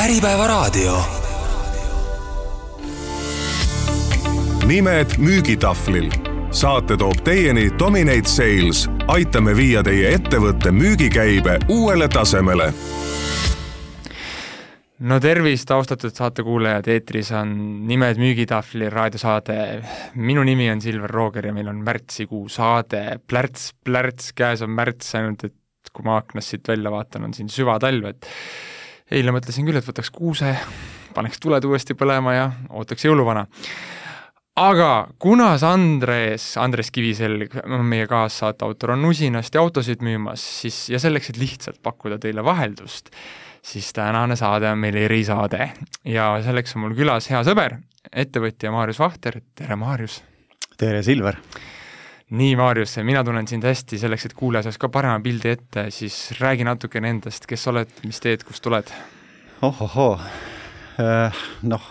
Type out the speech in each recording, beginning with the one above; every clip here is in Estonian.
Äripäevaraadio. nimed müügitahvlil. saate toob teieni Dominate Sales. aitame viia teie ettevõtte müügikäibe uuele tasemele no tervist, austatud saatekuulajad, eetris on Nimed müügitahvli raadiosaade. minu nimi on Silver Rooger ja meil on märtsikuu saade, plärts, plärts, käes on märts, ainult et kui ma aknast siit välja vaatan, on siin süvatalv, et eile mõtlesin küll, et võtaks kuuse, paneks tuled uuesti põlema ja ootaks jõuluvana. aga kuna Andres, Andres Kiviselg, meie kaassaate autor, on usinasti autosid müümas, siis ja selleks, et lihtsalt pakkuda teile vaheldust, siis tänane saade on meil erisaade ja selleks on mul külas hea sõber, ettevõtja Maarjus Vahter, tere Maarjus! tere, Silver! Nii, Maarjus, mina tunnen sind hästi, selleks et kuulaja saaks ka parema pildi ette, siis räägi natukene endast, kes oled, mis teed, kust tuled? ohohoo, äh, noh,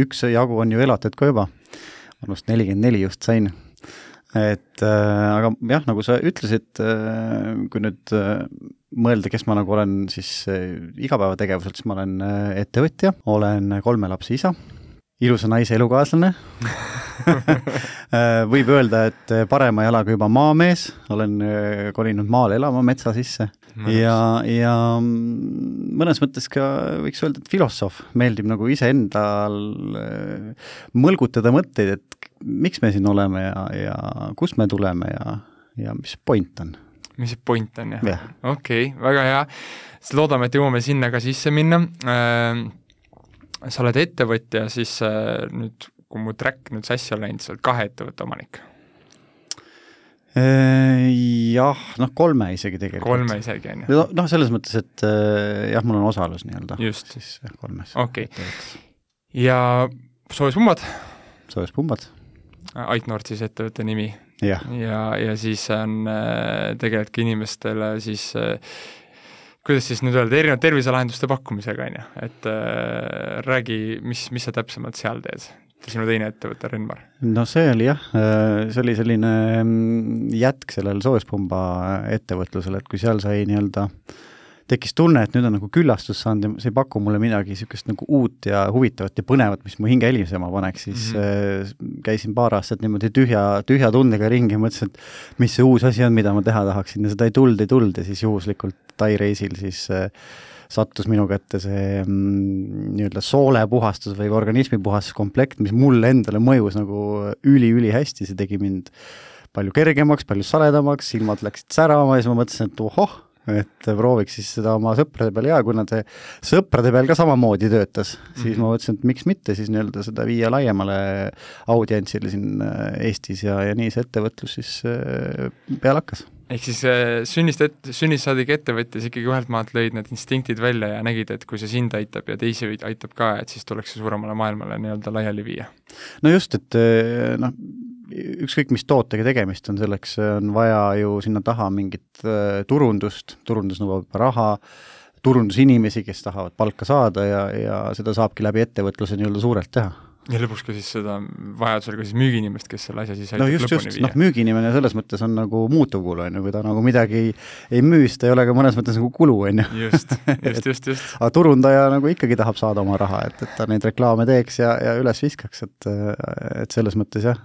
üks jagu on ju elatud ka juba, vanust nelikümmend neli just sain. et äh, aga jah, nagu sa ütlesid, äh, kui nüüd mõelda, kes ma nagu olen siis igapäevategevuselt, siis ma olen ettevõtja, olen kolme lapse isa, ilusa naise elukaaslane. Võib öelda, et parema jalaga juba maamees, olen kolinud maale elama metsa sisse. Mõnus. ja, ja mõnes mõttes ka võiks öelda, et filosoof, meeldib nagu iseendal mõlgutada mõtteid, et miks me siin oleme ja, ja kust me tuleme ja, ja mis point on. Mis see point on, jah? Yeah.? okei okay,, väga hea, siis loodame, et jõuame sinna ka sisse minna. Äh,, sa oled ettevõtja, siis äh, nüüd, kui mu track nüüd sassi on läinud, sa oled kahe ettevõtte omanik? Äh, jah, noh, kolme isegi tegelikult. kolme isegi, on ju? noh, selles mõttes, et äh, jah, mul on osalus nii-öelda. just. siis jah, kolmes. okei okay.. ja soojuspumbad? soojuspumbad. Ait Nord siis ettevõtte nimi. ja, ja, ja siis on tegeledki inimestele siis äh, kuidas siis nüüd öelda, erinevate terviselahenduste pakkumisega, on ju, et äh, räägi, mis, mis sa täpsemalt seal teed? sinu teine ettevõte, Renmar? no see oli jah, äh, see oli selline mm, jätk sellele soojuspumba ettevõtlusele, et kui seal sai nii-öelda tekkis tunne, et nüüd on nagu küllastus saanud ja see ei paku mulle midagi niisugust nagu uut ja huvitavat ja põnevat, mis mu hinge helisema paneks, siis mm -hmm. käisin paar aastat niimoodi tühja, tühja tundega ringi mõtlesin, et mis see uus asi on, mida ma teha tahaksin ja seda ei tulnud, ei tulnud ja siis juhuslikult Tai reisil siis äh, sattus minu kätte see mm, nii-öelda soolepuhastus või organismi puhastuskomplekt, mis mulle endale mõjus nagu üli-ülihästi, see tegi mind palju kergemaks, palju saledamaks, silmad läksid särama ja siis ma mõtlesin, et ohoh, et prooviks siis seda oma sõprade peal ja kuna see sõprade peal ka samamoodi töötas mm, -hmm. siis ma mõtlesin, et miks mitte siis nii-öelda seda viia laiemale audientsile siin äh, Eestis ja, ja nii see ettevõtlus siis äh, peale hakkas ehk siis äh, sünnist et-, sünnist saadik ettevõtjas ikkagi ühelt maalt lõid need instinktid välja ja nägid, et kui see sind aitab ja teisi aitab ka, et siis tuleks see suuremale maailmale nii-öelda laiali viia? no just, et noh, ükskõik mis tootega tegemist on, selleks on vaja ju sinna taha mingit äh, turundust, turundus nõuab raha, turundusinimesi, kes tahavad palka saada ja, ja seda saabki läbi ettevõtluse nii-öelda suurelt teha ja lõpuks ka siis seda vajadusel ka siis müügiinimest, kes selle asja siis no just, just, noh, müügiinimene selles mõttes on nagu muutuvkulu, on ju, kui ta nagu midagi ei, müü, siis ta ei ole ka mõnes mõttes nagu kulu, on ju. just, just, just, just. aga turundaja nagu ikkagi tahab saada oma raha, et, et ta neid reklaame teeks ja, ja üles viskaks, et, et selles mõttes jah.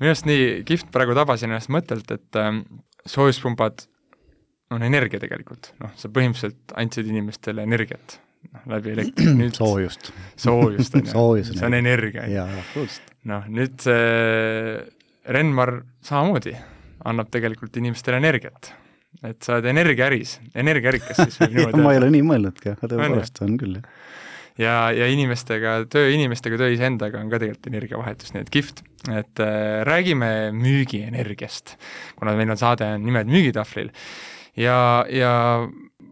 minu arust nii kihvt praegu tabasin ennast mõttelt, et äh, soojuspumbad on energia tegelikult, noh, sa põhimõtteliselt andsid inimestele energiat noh, läbi elektri nüüd soojust. soojust, on ju. see on energia. noh, nüüd see Renmar samamoodi annab tegelikult inimestele energiat. et sa oled energiaäris, energiarikas siis võib niimoodi ma ei ole nii mõelnudki, aga tõepoolest on küll, jah ja, ja inimestega, töö inimestega, töö iseendaga on ka tegelikult energiavahetus, nii et kihvt. et äh, räägime müügienergiast, kuna meil on saade Nimed müügitahvlil ja, ja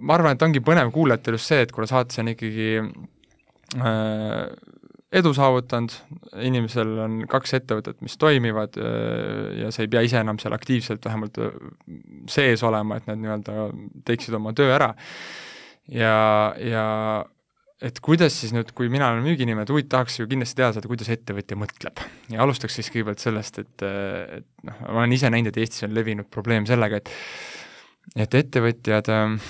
ma arvan, et ongi põnev kuulajatel just see, et kuna saates on ikkagi äh, edu saavutanud, inimesel on kaks ettevõtet, mis toimivad äh, ja sa ei pea ise enam seal aktiivselt vähemalt äh, sees olema, et nad nii-öelda teeksid oma töö ära. ja, ja et kuidas siis nüüd, kui mina olen müüginimene, et huvitav, tahaks ju kindlasti teada saada, kuidas ettevõtja mõtleb. ja alustaks siis kõigepealt sellest, et, et noh, ma olen ise näinud, et Eestis on levinud probleem sellega, et et ettevõtjad äh,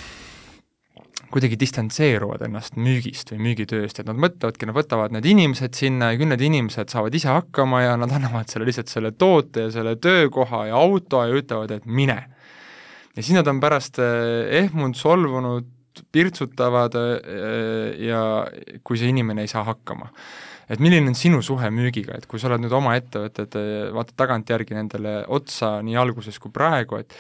kuidagi distantseeruvad ennast müügist või müügitööst, et nad mõtlevadki, nad võtavad need inimesed sinna ja küll need inimesed saavad ise hakkama ja nad annavad selle lihtsalt selle toote ja selle töökoha ja auto ja ütlevad, et mine. ja siis nad on pärast eh, ehmunud, solvunud, pirtsutavad eh, ja kui see inimene ei saa hakkama. et milline on sinu suhe müügiga, et kui sa oled nüüd oma ettevõtted, eh, vaatad tagantjärgi nendele otsa nii alguses kui praegu, et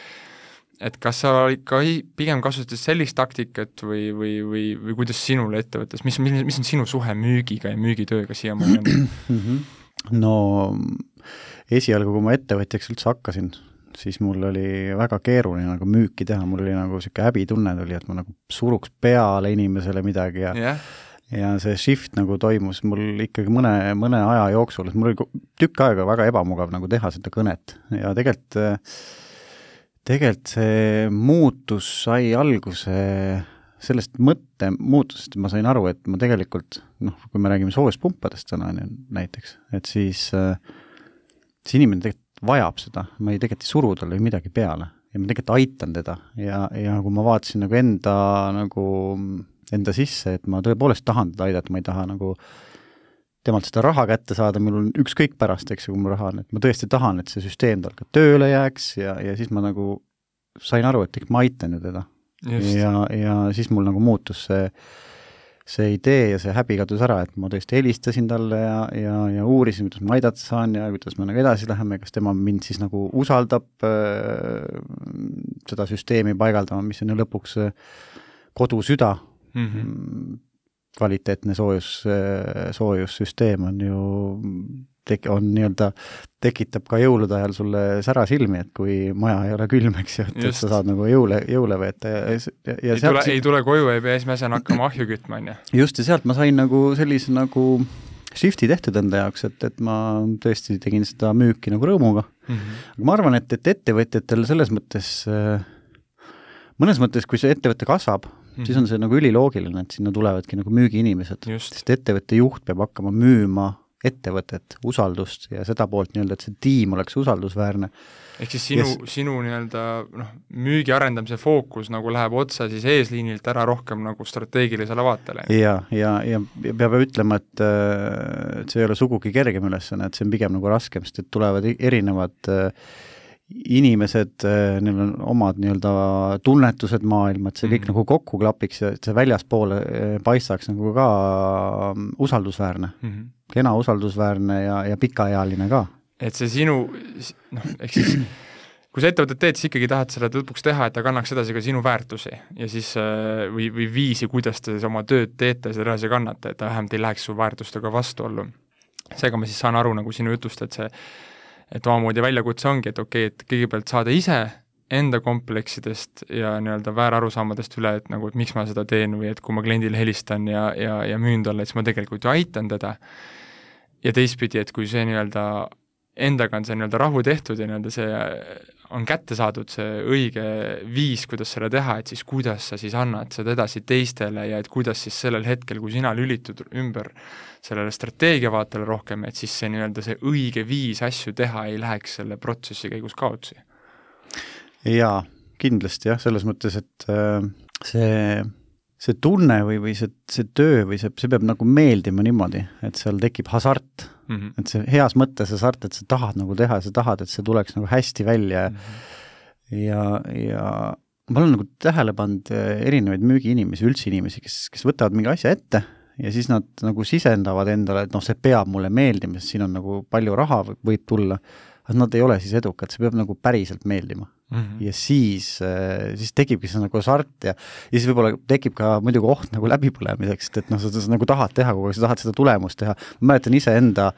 et kas sa ikka pigem kasutasid sellist taktikat või, või, või, või kuidas sinul ettevõttes, mis, mis, mis on sinu suhe müügiga ja müügitööga siiamaani on? Mhm. no esialgu, kui ma ettevõtjaks üldse hakkasin, siis mul oli väga keeruline nagu müüki teha, mul oli nagu niisugune häbitunne tuli, et ma nagu suruks peale inimesele midagi ja yeah. ja see shift nagu toimus mul ikkagi mõne, mõne aja jooksul, et mul oli tükk aega väga ebamugav nagu teha seda kõnet ja tegelikult tegelikult see muutus sai alguse sellest mõttemuutusest, ma sain aru, et ma tegelikult noh, kui me räägime soojuspumpadest täna on ju näiteks, et siis äh, see inimene tegelikult vajab seda, ma ei tegelikult ei suru talle midagi peale. Ja ma tegelikult aitan teda. Ja, ja kui ma vaatasin nagu enda nagu, enda sisse, et ma tõepoolest tahan teda aidata, ma ei taha nagu temalt seda raha kätte saada, mul on ükskõik pärast, eks ju, kui mul raha on, et ma tõesti tahan, et see süsteem tal ka tööle jääks ja, ja siis ma nagu sain aru, et ma aitan ju teda. ja, ja siis mul nagu muutus see, see idee ja see häbi kadus ära, et ma tõesti helistasin talle ja, ja, ja uurisin, kuidas ma aidata saan ja kuidas me nagu edasi läheme, kas tema mind siis nagu usaldab äh, seda süsteemi paigaldama, mis on ju lõpuks äh, kodusüda mhm. mm. -hmm kvaliteetne soojus, soojussüsteem on ju tek-, on nii-öelda, tekitab ka jõulude ajal sulle sära silmi, et kui maja ei ole külm, eks ju, et, sa saad nagu jõule, jõule veeta ja, ja, ja ei tule, ei tule koju, ei pea esimese asjana hakkama ahju kütma, on ju. just, ja sealt ma sain nagu sellise nagu shift'i tehtud enda jaoks, et, et ma tõesti tegin seda müüki nagu rõõmuga mm. -hmm. aga ma arvan, et, et ettevõtjatel selles mõttes, mõnes mõttes, kui see ettevõte kasvab, mm, -hmm. siis on see nagu üliloogiline, et sinna tulevadki nagu müügiinimesed, sest ettevõtte juht peab hakkama müüma ettevõtet, usaldust ja seda poolt nii-öelda, et see tiim oleks usaldusväärne. ehk siis sinu yes., sinu nii-öelda noh, müügi arendamise fookus nagu läheb otse siis eesliinilt ära rohkem nagu strateegilisele vaatele? ja, ja, ja, ja peab ütlema, et, et see ei ole sugugi kergem ülesanne, et see on pigem nagu raskem, sest et tulevad erinevad äh, inimesed, äh, neil on omad nii-öelda tunnetused maailma, et see kõik mm nagu kokku klapiks ja et see väljaspoole äh, paistaks nagu ka mm, usaldusväärne mm. -hmm. kena, usaldusväärne ja, ja pikaealine ka. et see sinu, noh, ehk siis kui sa ettevõtet teed, siis ikkagi tahad selle lõpuks teha, et ta kannaks edasi ka sinu väärtusi ja siis äh, või, või viisi, kuidas te oma tööd teete, seda edasi kannate, et ta vähemalt ei läheks su väärtustega vastuollu. seega ma siis saan aru nagu sinu jutust, et see et omamoodi väljakutse ongi, et okei okay,, et kõigepealt saada ise enda kompleksidest ja nii-öelda väärarusaamadest üle, et nagu, et miks ma seda teen või et kui ma kliendile helistan ja, ja, ja müün talle, siis ma tegelikult ju aitan teda, ja teistpidi, et kui see nii-öelda endaga on see nii-öelda rahu tehtud ja nii-öelda see on kätte saadud see õige viis, kuidas seda teha, et siis kuidas sa siis annad seda edasi teistele ja et kuidas siis sellel hetkel, kui sina lülitud ümber sellele strateegiavaatele rohkem, et siis see nii-öelda see õige viis asju teha ei läheks selle protsessi käigus kaotsi? jaa, kindlasti jah, selles mõttes, et äh, see, see tunne või, või see, see töö või see, see peab nagu meeldima niimoodi, et seal tekib hasart mm. -hmm. et see heas mõttes hasart, et sa tahad nagu teha, sa tahad, et see tuleks nagu hästi välja mm -hmm. ja, ja ma olen nagu tähele pannud äh, erinevaid müügiinimesi, üldse inimesi, kes, kes võtavad mingi asja ette ja siis nad nagu sisendavad endale, et noh, see peab mulle meeldima, sest siin on nagu palju raha võib tulla, aga nad ei ole siis edukad, see peab nagu päriselt meeldima mm. -hmm. ja siis, äh, siis tekibki see nagu hasart ja, ja siis võib-olla tekib ka muidugi oht nagu läbipõlemiseks, et, et noh, sa, nagu tahad teha kogu aeg, sa tahad seda tulemust teha. ma mäletan iseenda,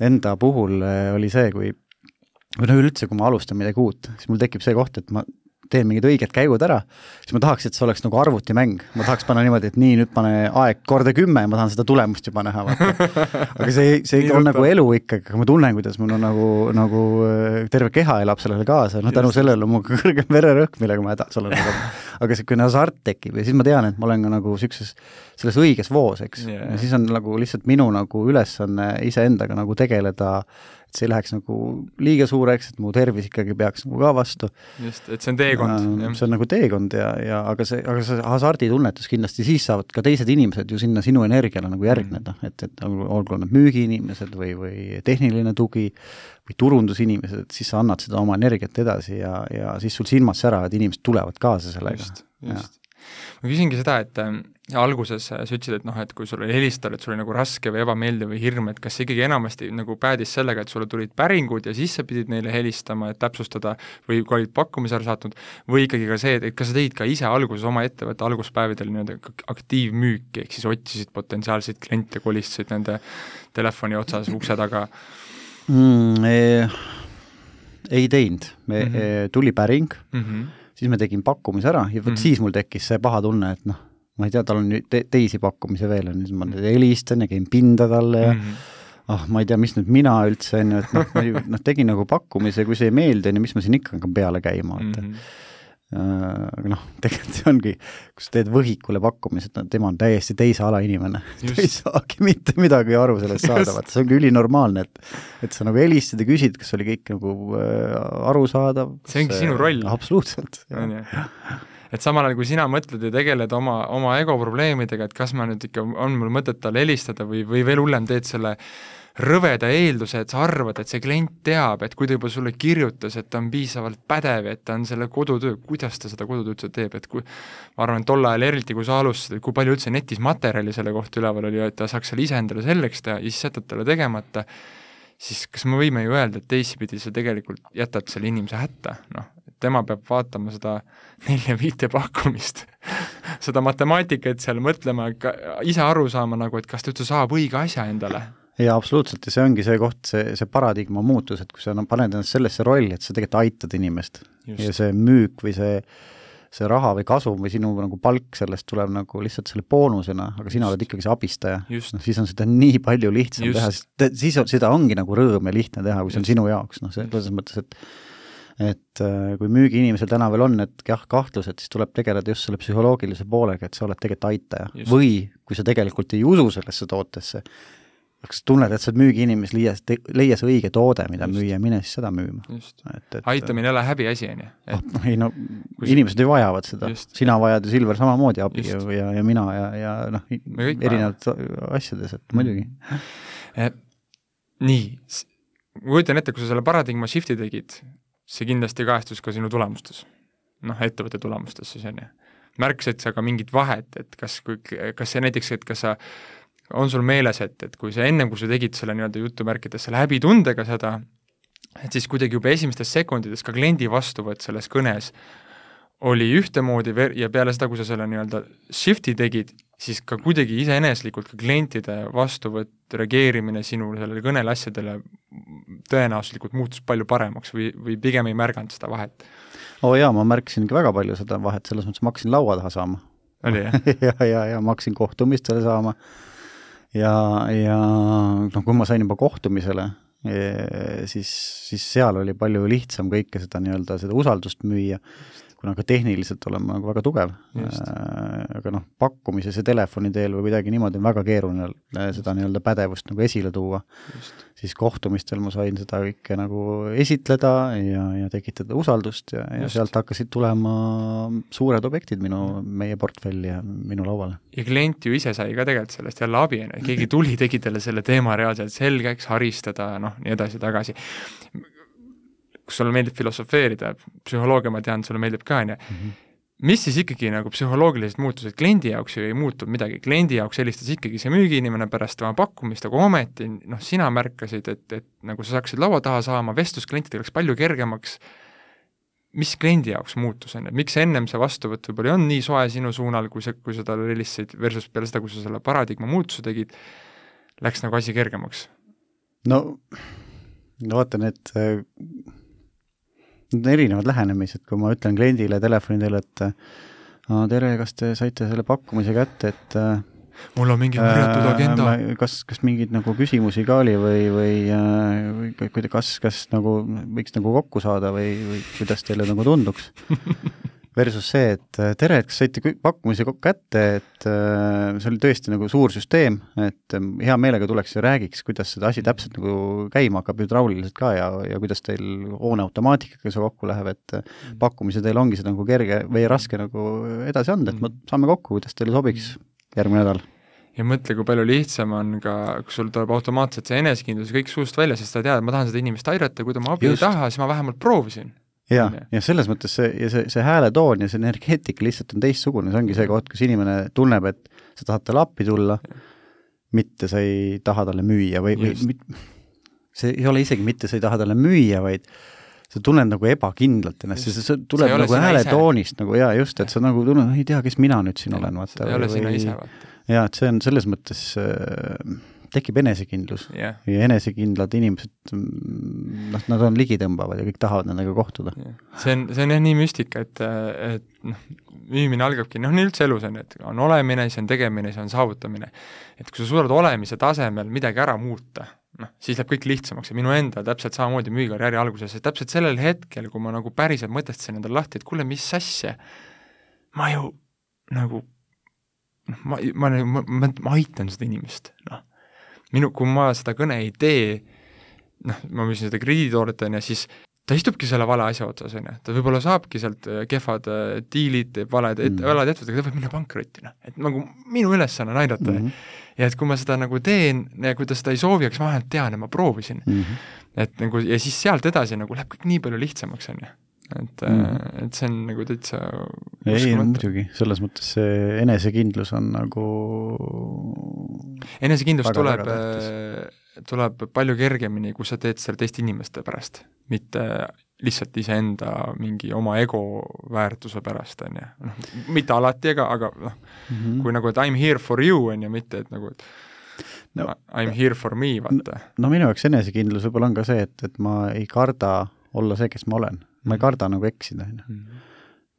enda puhul äh, oli see, kui või no üleüldse, kui ma alustan midagi uut, siis mul tekib see koht, et ma teen mingid õiged käigud ära, siis ma tahaks, et see oleks nagu arvutimäng, ma tahaks panna niimoodi, et nii, nüüd pane aeg korda kümme ja ma tahan seda tulemust juba näha, vaata. aga see, see on nagu elu ikkagi, aga ma tunnen, kuidas mul on nagu, nagu äh, terve keha elab sellele kaasa, noh tänu sellele on mul kõrgem vererõhk, millega ma hädas olen. Aga, aga niisugune hasart tekib ja siis ma tean, et ma olen ka nagu niisuguses, selles õiges voos, eks. Yeah., ja siis on nagu lihtsalt minu nagu ülesanne iseendaga nagu tegeleda, et see ei läheks nagu liiga suureks, et mu tervis ikkagi peaks nagu ka vastu. just, et see on teekond. see on nagu teekond ja, ja aga see, aga see hasarditunnetus kindlasti, siis saavad ka teised inimesed ju sinna sinu energiale nagu järgneda mm., et, et olgu need müügiinimesed või, või tehniline tugi või turundusinimesed, et siis sa annad seda oma energiat edasi ja, ja siis sul silmad säravad, inimesed tulevad kaasa sellega. just, just ma küsingi seda, et äh, alguses äh, sa ütlesid, et noh, et kui sulle helistada, et sul oli nagu raske või ebameeldiv või hirm, et kas see ikkagi enamasti nagu päädis sellega, et sulle tulid päringud ja siis sa pidid neile helistama, et täpsustada, või kui olid pakkumise ära saatnud, või ikkagi ka see, et kas sa tegid ka ise alguses oma ettevõtte alguspäevadel nii-öelda aktiivmüüki, ehk siis otsisid potentsiaalseid kliente, kolistasid nende telefoni otsas ukse taga mm,? Ei, ei teinud, me mm, -hmm. tuli päring mm, -hmm siis ma tegin pakkumise ära ja vot mm -hmm. siis mul tekkis see paha tunne, et noh, ma ei tea, tal on nüüd te teisi pakkumisi veel, on ju, siis ma nüüd helistan ja käin pinda talle ja mm -hmm. ah, ma ei tea, mis nüüd mina üldse, on ju, et noh, ma noh, tegin nagu pakkumise, kui see ei meeldi, on ju, mis ma siin ikka hakkan peale käima, et mm -hmm aga noh, tegelikult see ongi, kui sa teed võhikule pakkumise, et tema on täiesti teise ala inimene, ta ei saagi mitte midagi aru sellest saada, vaata see ongi ülinormaalne, et et sa nagu helistad ja küsid, kas oli kõik nagu äh, arusaadav. see ongi sinu roll. absoluutselt. et samal ajal, kui sina mõtled ja tegeled oma, oma ego probleemidega, et kas ma nüüd ikka, on mul mõtet talle helistada või, või veel hullem, teed selle äh, rõveda eelduse, et sa arvad, et see klient teab, et kui ta juba sulle kirjutas, et ta on piisavalt pädev, et ta on selle kodutöö, kuidas ta seda kodutööd üldse teeb, et kui ma arvan, et tol ajal eriti, kui sa alustasid, kui palju üldse netis materjali selle kohta üleval oli, et ta saaks selle ise endale selgeks teha ja siis jätad talle tegemata, siis kas me võime ju öelda, et teisipidi sa tegelikult jätad selle inimese hätta, noh, tema peab vaatama seda nelja-viite pakkumist seda matemaatikat seal mõtlema, ise aru saama nagu, et kas ta üldse saab õige asja endale jaa, absoluutselt ja see ongi see koht, see, see paradigma muutus, et kui sa no, paned ennast sellesse rolli, et sa tegelikult aitad inimest Just. ja see müük või see see raha või kasum või sinu nagu palk sellest tuleb nagu lihtsalt selle boonusena, aga sina Just. oled ikkagi see abistaja. noh, siis on seda nii palju lihtsam Just. teha, sest siis on, seda ongi nagu rõõm ja lihtne teha, kui see on sinu jaoks, noh, selles mõttes, et et äh, kui müügiinimesel täna veel on need jah, kahtlused, siis tuleb tegeleda just selle psühholoogilise poolega, et sa oled tegelikult aitaja. või kui sa tegelikult ei usu sellesse tootesse, kas tunned, et sa oled müügiinimene, leia, leia see õige toode, mida just. müüa, mine siis seda müüma. Et, aitamine ei ole häbiasi, on ju. Ah, ei no, inimesed ju vajavad seda, sina vajad ju, Silver, samamoodi abi just. ju ja, ja mina ja, ja noh, erinevates asjades, et mm. muidugi eh,. nii, ma kujutan ette, kui sa selle paradigma shift'i tegid, see kindlasti kajastus ka sinu tulemustes. noh, ettevõtte tulemustes siis, on ju. märkasid sa ka mingit vahet, et kas, kui, kas see näiteks, et kas sa on sul meeles, et, et kui sa ennem, kui sa tegid selle nii-öelda jutumärkides selle häbitundega seda, et siis kuidagi juba esimestes sekundides ka kliendi vastuvõtt selles kõnes oli ühtemoodi ver-, ja peale seda, kui sa selle nii-öelda shift'i tegid, siis ka kuidagi iseeneslikult ka klientide vastuvõtt, reageerimine sinu sellele kõnele asjadele tõenäosuslikult muutus palju paremaks või, või pigem ei märganud seda vahet? oo oh jaa, ma märkasingi väga palju seda vahet, selles mõttes ma hakkasin laua taha saama. oli jah ja, ja, ja ma hakkasin kohtumistele saama ja, ja noh, kui ma sain juba kohtumisele, e, siis, siis seal oli palju lihtsam kõike seda nii-öelda, seda usaldust müüa kuna ka tehniliselt olen ma nagu väga tugev, äh, aga noh, pakkumises ja telefoni teel või kuidagi niimoodi on väga keeruline äh, seda nii-öelda pädevust nagu esile tuua. siis kohtumistel ma sain seda kõike nagu esitleda ja, ja tekitada usaldust ja, ja sealt hakkasid tulema suured objektid minu, meie portfelli ja minu lauale. ja klient ju ise sai ka tegelikult sellest jälle abi, on ju, keegi tuli, tegi talle selle teema reaalselt selgeks, haristada, noh, nii edasi-tagasi kus sulle meeldib filosofeerida, psühholoogia, ma tean, sulle meeldib ka, on ju, mhm. mis siis ikkagi nagu psühholoogilised muutused, kliendi jaoks ju ei muutunud midagi, kliendi jaoks helistas ikkagi see müügiinimene pärast tema pakkumist, aga ometi noh, sina märkasid, et, et nagu sa saaksid laua taha saama, vestlus klientidega läks palju kergemaks, mis kliendi jaoks muutus, on ju, miks ennem see vastuvõtt võib-olla ei olnud nii soe sinu suunal, kui sa, kui sa talle helistasid, versus peale seda, kui sa selle paradigma muutuse tegid, läks nagu asi kergemaks? no, no vaata, need need on erinevad lähenemised, kui ma ütlen kliendile telefoni teel, et tere, kas te saite selle pakkumise kätte, et mul on mingi varjatud agenda äh,. kas, kas mingeid nagu küsimusi ka oli või, või, või, või kas, kas nagu võiks nagu kokku saada või, või kuidas teile nagu tunduks versus see, et äh, tere, et kas saite kõik pakkumisi kokku kätte, et äh, see oli tõesti nagu suur süsteem, et ähm, hea meelega tuleks ja räägiks, kuidas seda asi täpselt nagu käima hakkab hüdrauliliselt ka ja, ja kuidas teil hoone automaatikaga see kokku läheb, et äh, mm. pakkumise teil ongi seda nagu kerge või raske nagu edasi anda, et me saame kokku, kuidas teile sobiks järgmine nädal ja mõtle, kui palju lihtsam on ka, kui sul tuleb automaatselt see enesekindlus kõik suust välja, sest sa tead, et ma tahan seda inimest aidata, kui ta mu abi Just. ei taha, siis ma vähemalt proovisin. Ja, ja selles mõttes see, ja see, see hääletoon ja see energeetika lihtsalt on teistsugune, see ongi see koht, kus inimene tunneb, et sa tahad talle appi tulla, mitte sa ei taha talle müüa või, või see ei ole isegi mitte, sa ei taha talle müüa, vaid sa tunned nagu ebakindlalt ennast, see, see tuleb see nagu hääletoonist nagu jaa, just, et sa nagu tunned, ei tea, kes mina nüüd siin ja, olen, vaata. ei ole sina ise, vaata. jaa, et see on selles mõttes äh, tekib enesekindlus yeah. ja enesekindlad inimesed, mm, noh, nad on ligitõmbavad ja kõik tahavad nendega kohtuda yeah.. see on, see on jah nii müstika, et, et noh, müümine algabki, noh, nii üldse elus on, et on olemine, siis on tegemine, siis on saavutamine. et kui sa suudad olemise tasemel midagi ära muuta, noh, siis läheb kõik lihtsamaks ja minu enda täpselt samamoodi müügikarjääri alguses, et täpselt sellel hetkel, kui ma nagu päriselt mõtestasin endale lahti, et kuule, mis asja, ma ju nagu noh, ma, ma, ma, ma, ma aitan seda inimest, noh. Minu, kui ma seda kõne ei tee, noh, ma müüsin seda krediiditoodet, on ju, siis ta istubki selle vale asja otsas, on ju, ta võib-olla saabki sealt äh, kehvad äh, diilid, teeb valed et, mm. valed ettevõtted, ta võib minna pankrotti, noh. et nagu minu ülesanne on aidata mm. -hmm. ja et kui ma seda nagu teen ja kui ta seda ei soovi, eks ma vähemalt tean, et ma proovisin mm. -hmm. et nagu ja siis sealt edasi nagu läheb kõik nii palju lihtsamaks, on ju et mm., et see on nagu täitsa ei, muidugi, selles mõttes see enesekindlus on nagu enesekindlus väga, tuleb, äh, tuleb palju kergemini, kui sa teed seda teiste inimeste pärast, mitte lihtsalt iseenda mingi oma ego väärtuse pärast, on ju. noh, mitte alati, ega, aga noh mm -hmm., kui nagu, et I m here for you, on ju, mitte et nagu, et no, I m here for me, vaata. no minu jaoks enesekindlus võib-olla on ka see, et, et ma ei karda olla see, kes ma olen ma ei karda nagu eksida, on ju. Mhm.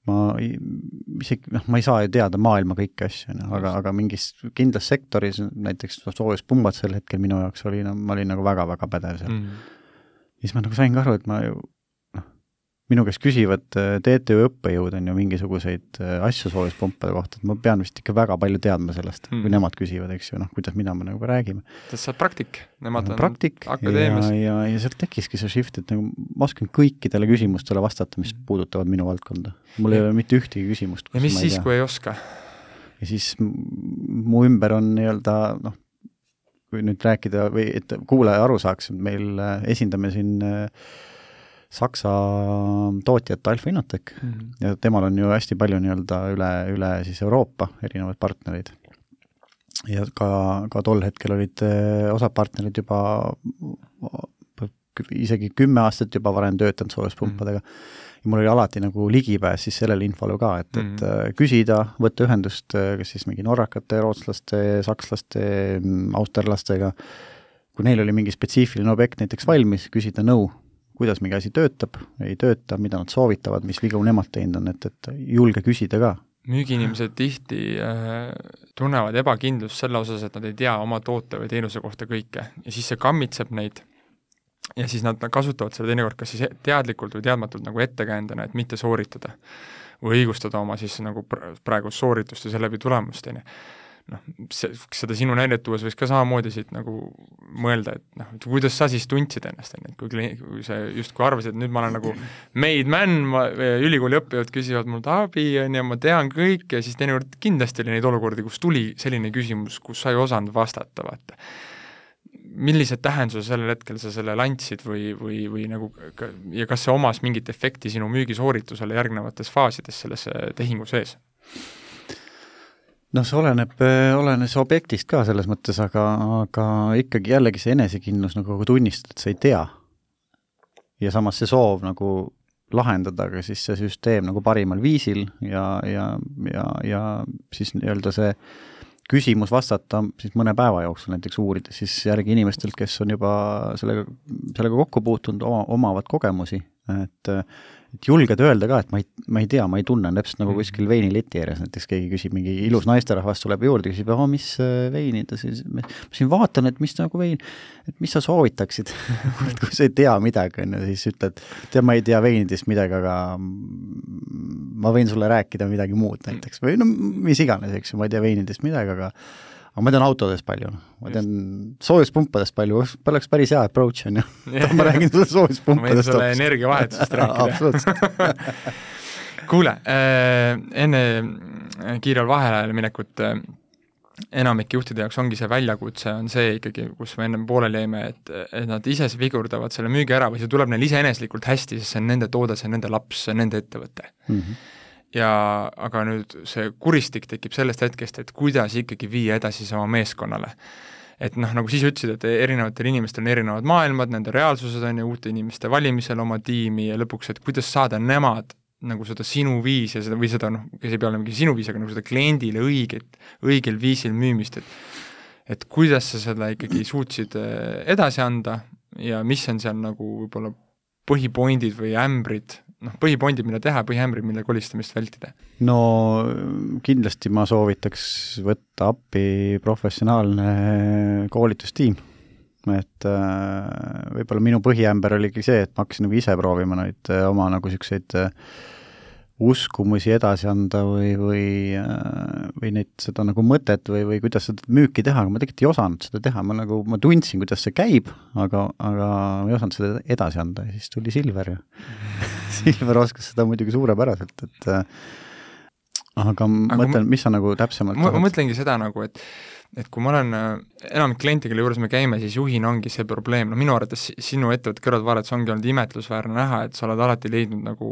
ma isegi, noh, ma ei saa ju teada maailma kõiki asju, on ju, aga, aga mingis kindlas sektoris, näiteks soojuspumbad sel hetkel minu jaoks oli, no ma olin nagu väga-väga pädev seal mm. -hmm. siis ma nagu sain ka aru, et ma ju minu käest küsivad äh, TTÜ õppejõud, on ju, mingisuguseid äh, asju soojuspumpade kohta, et ma pean vist ikka väga palju teadma sellest mm., kui nemad küsivad, eks ju, noh, kuidas, mida me nagu räägime. sest sa oled praktik, nemad on praktik akadeemias. ja, ja, ja sealt tekkiski see shift, et nagu ma oskan kõikidele küsimustele vastata, mis mm. puudutavad minu valdkonda. mul ei ole mitte ühtegi küsimust. ja mis siis, kui ei oska? ja siis mu ümber on nii-öelda noh, kui nüüd rääkida või et kuulaja aru saaks, et meil äh, esindame siin äh, Saksa tootjat Alfa Innotech mm -hmm. ja temal on ju hästi palju nii-öelda üle, üle siis Euroopa erinevaid partnereid. ja ka, ka tol hetkel olid eh, osad partnerid juba isegi kümme aastat juba varem töötanud soojuspumpadega mm. -hmm. ja mul oli alati nagu ligipääs siis sellele infole ka, et mm, -hmm. et mhm. küsida, võtta ühendust eh, kas siis mingi norrakate, rootslaste, sakslaste, mm, austerlastega, kui neil oli mingi spetsiifiline objekt näiteks valmis, küsida nõu kuidas mingi asi töötab, ei tööta, mida nad soovitavad, mis vigu nemad teinud on, et, et julge küsida ka. müügiinimesed tihti äh, tunnevad ebakindlust selle osas, et nad ei tea oma toote või teenuse kohta kõike ja siis see kammitseb neid ja siis nad kasutavad seda teinekord kas siis teadlikult või teadmatult nagu ettekäändena, et mitte sooritada. või õigustada oma siis nagu praegust sooritust ja seeläbi tulemust, on ju noh, see, seda sinu näidet tuues võiks ka samamoodi siit nagu mõelda, et noh, et kuidas sa siis tundsid ennast, on ju, et kui klient, kui sa justkui arvasid, et nüüd ma olen nagu made man, ma, ülikooli õppejõud küsivad mult abi, on ju, ma tean kõike siis teinekord kindlasti oli neid olukordi, kus tuli selline küsimus, kus sa ei osanud vastata, vaata millise tähenduse sellel hetkel sa sellele andsid või, või, või nagu ja kas see omas mingit efekti sinu müügisooritusele järgnevates faasides selles tehingu sees? Noh, see oleneb, äh, olenes objektist ka selles mõttes, aga, aga ikkagi jällegi see enesekindlus nagu tunnistada, et sa ei tea. ja samas see soov nagu lahendada ka siis see süsteem nagu parimal viisil ja, ja, ja, ja siis nii-öelda see küsimus vastata siis mõne päeva jooksul näiteks uurida siis järgi inimestelt, kes on juba sellega, sellega kokku puutunud, oma, omavad kogemusi, et et julged öelda ka, et ma ei, ma ei tea, ma ei tunne, täpselt nagu Mhm. kuskil veinileti ääres näiteks keegi küsib, mingi ilus naisterahvas tuleb juurde, küsib, aa, mis äh, veini ta siis, ma siin vaatan, et mis nagu vein, et mis sa soovitaksid et kui sa ei tea midagi, on ju, siis ütled, tead, ma ei tea veinidest midagi, aga ma võin sulle rääkida midagi muud näiteks või no mis iganes, eks ju, ma ei tea veinidest midagi, aga aga ma tean autodest palju, ma tean soojuspumpadest palju, oleks päris hea approach, on ju. ma räägin sulle ma võin soojuspumpadest sulle energiavahetusest rääkida. kuule äh,, enne kiirel vaheajale minekut äh, enamike juhtide jaoks ongi see väljakutse, on see ikkagi, kus me ennem pooleli jäime, et, et nad ise vigurdavad selle müügi ära või see tuleb neil iseeneslikult hästi, sest see on nende toode, see on nende laps, see on nende ettevõte mm. -hmm. Ja aga nüüd see kuristik tekib sellest hetkest, et kuidas ikkagi viia edasi see oma meeskonnale. et noh, nagu siis ütlesid, et erinevatel inimestel on erinevad maailmad, nende reaalsused on ju, uute inimeste valimisel oma tiimi ja lõpuks, et kuidas saada nemad nagu seda sinu viisi ja seda, või seda noh, kes ei pea olema sinu viis, aga nagu seda kliendile õiget, õigel viisil müümist, et et kuidas sa seda ikkagi suutsid äh, edasi anda ja mis on seal nagu võib-olla põhipointid või ämbrid, noh, põhipointid, mida teha, põhiämbrid, mille kolistamist vältida? no kindlasti ma soovitaks võtta appi professionaalne koolitustiim. et äh, võib-olla minu põhiämber oligi see, et ma hakkasin nagu ise proovima neid äh, oma nagu niisuguseid äh, uskumusi edasi anda või, või, või neid, seda nagu mõtet või, või kuidas seda müüki teha, aga ma tegelikult ei osanud seda teha, ma nagu, ma tundsin, kuidas see käib, aga, aga ma ei osanud seda edasi anda ja siis tuli Silver ja Silver oskas seda muidugi suurepäraselt, et aga ma mõtlen, mis sa nagu täpsemalt ma, ma mõtlengi seda nagu, et et kui ma olen, enamik kliente, kelle juures me käime, siis juhina ongi see probleem, no minu arvates sinu ettevõtte kõrvaltvaadates ongi olnud imetlusväärne näha, et sa oled alati leidnud nagu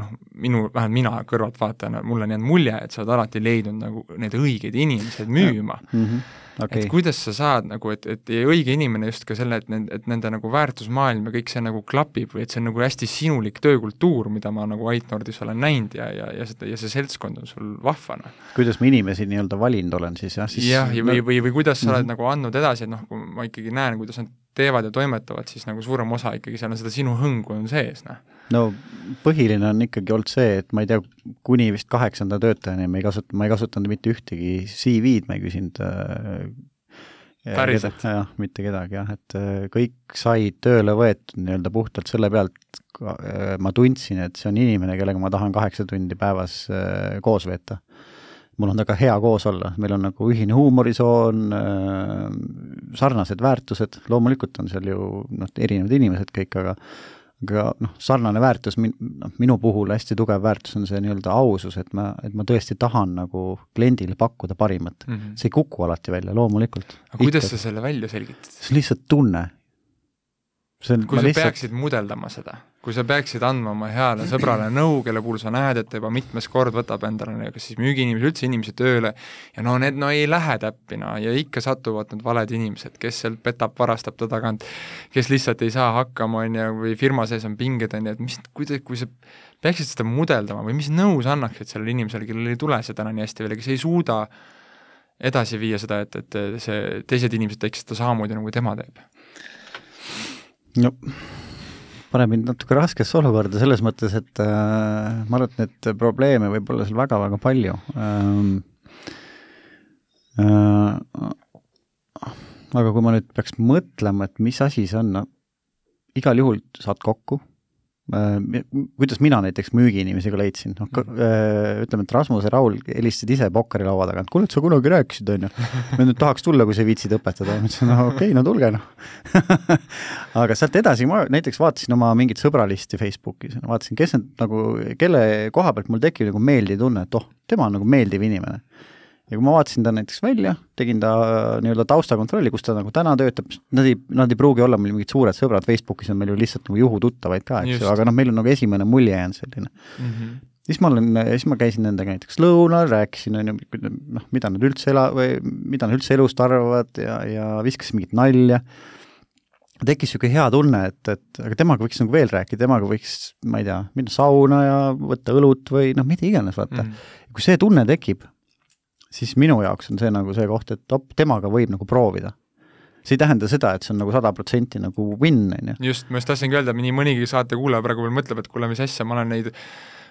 noh, minu, vähemalt mina kõrvaltvaatajana, mulle on jäänud mulje, et sa oled alati leidnud nagu need õiged inimesed müüma. Mm -hmm. Okay. et kuidas sa saad nagu, et, et õige inimene just ka selle, et nende, et nende nagu väärtusmaailm ja kõik see nagu klapib või et see on nagu hästi sinulik töökultuur, mida ma nagu Aitnordis olen näinud ja, ja, ja seda, ja see seltskond on sul vahva, noh. kuidas ma inimesi nii-öelda valinud olen siis, jah, siis jah, ja või, või, või kuidas sa oled mm -hmm. nagu andnud edasi, et noh, kui ma ikkagi näen, kuidas nad teevad ja toimetavad, siis nagu suurem osa ikkagi seal on seda sinu hõngu on sees, noh. No põhiline on ikkagi olnud see, et ma ei tea, kuni vist kaheksanda töötajani me ei kasuta, ma ei kasutanud mitte ühtegi CV-d, ma ei küsinud äh, päriselt? jah, mitte kedagi jah, et äh, kõik said tööle võetud nii-öelda puhtalt selle pealt, äh, ma tundsin, et see on inimene, kellega ma tahan kaheksa tundi päevas koos veeta mul on temaga hea koos olla, meil on nagu ühine huumorisoon sarnased väärtused, loomulikult on seal ju noh, erinevad inimesed kõik, aga aga noh, sarnane väärtus min-, noh, minu puhul hästi tugev väärtus on see nii-öelda ausus, et ma, et ma tõesti tahan nagu kliendile pakkuda parimat mm. -hmm. see ei kuku alati välja, loomulikult. aga kuidas Ikka. sa selle välja selgitad? see on lihtsalt tunne. see on, kui sa lihtsalt... peaksid mudeldama seda, kui sa peaksid andma oma heale sõbrale nõu, kelle puhul sa näed, et ta juba mitmes kord võtab endale kas siis müügiinimesi, üldse inimesi tööle, ja no need no ei lähe täppi, no ja ikka satuvad need valed inimesed, kes sealt petab, varastab ta tagant, kes lihtsalt ei saa hakkama, on ju, või firma sees on pinged, on ju, et mis, kuidas, kui sa peaksid seda mudeldama või mis nõu sa annaksid sellele inimesele, kellel ei tule see täna nii hästi välja, kes ei suuda edasi viia seda, et, et see, teised inimesed teeksid seda samamoodi, nagu tema teeb? no paneb mind natuke raskesse olukorda selles mõttes, et äh, ma arvan, et neid probleeme võib olla seal väga-väga palju ähm,. Äh, aga kui ma nüüd peaks mõtlema, et mis asi see on, no igal juhul saad kokku kuidas mina näiteks müügiinimesega leidsin, noh äh, ütleme, et Rasmus ja Raul helistasid ise pokkerilaua tagant, kuule, et sa kunagi rääkisid, on ju, me nüüd tahaks tulla, kui sa viitsid õpetada, ma ütlesin, no okei okay,, no tulge noh. Aga sealt edasi ma näiteks vaatasin oma mingit sõbralisti Facebookis, vaatasin, kes need nagu, kelle koha pealt mul tekib nagu meeldiv tunne, et oh, tema on nagu meeldiv inimene ja kui ma vaatasin ta näiteks välja, tegin ta nii-öelda taustakontrolli, kus ta nagu täna töötab, nad ei, nad ei pruugi olla meil mingid suured sõbrad, Facebookis on meil ju lihtsalt nagu juhututtavaid ka, eks ju, aga noh, meil on nagu esimene mulje jäänud selline mm. -hmm. siis ma olen, siis ma käisin nendega näiteks lõunal, rääkisin, on ju, noh, mida nad üldse ela- või mida nad üldse elust arvavad ja, ja viskasin mingit nalja tekkis niisugune hea tunne, et, et aga temaga võiks nagu veel rääkida, temaga võiks, ma ei tea, minna sauna ja võtta õlut või noh, mida iganes, vaata mm. -hmm. kui see tunne tekib, siis minu jaoks on see nagu see koht, et op, temaga võib nagu proovida. see ei tähenda seda, et see on nagu sada protsenti nagu win, on ju. just, ma just tahtsingi öelda, nii mõnigi saatekuulaja praegu veel mõtleb, et kuule, mis asja, ma olen neid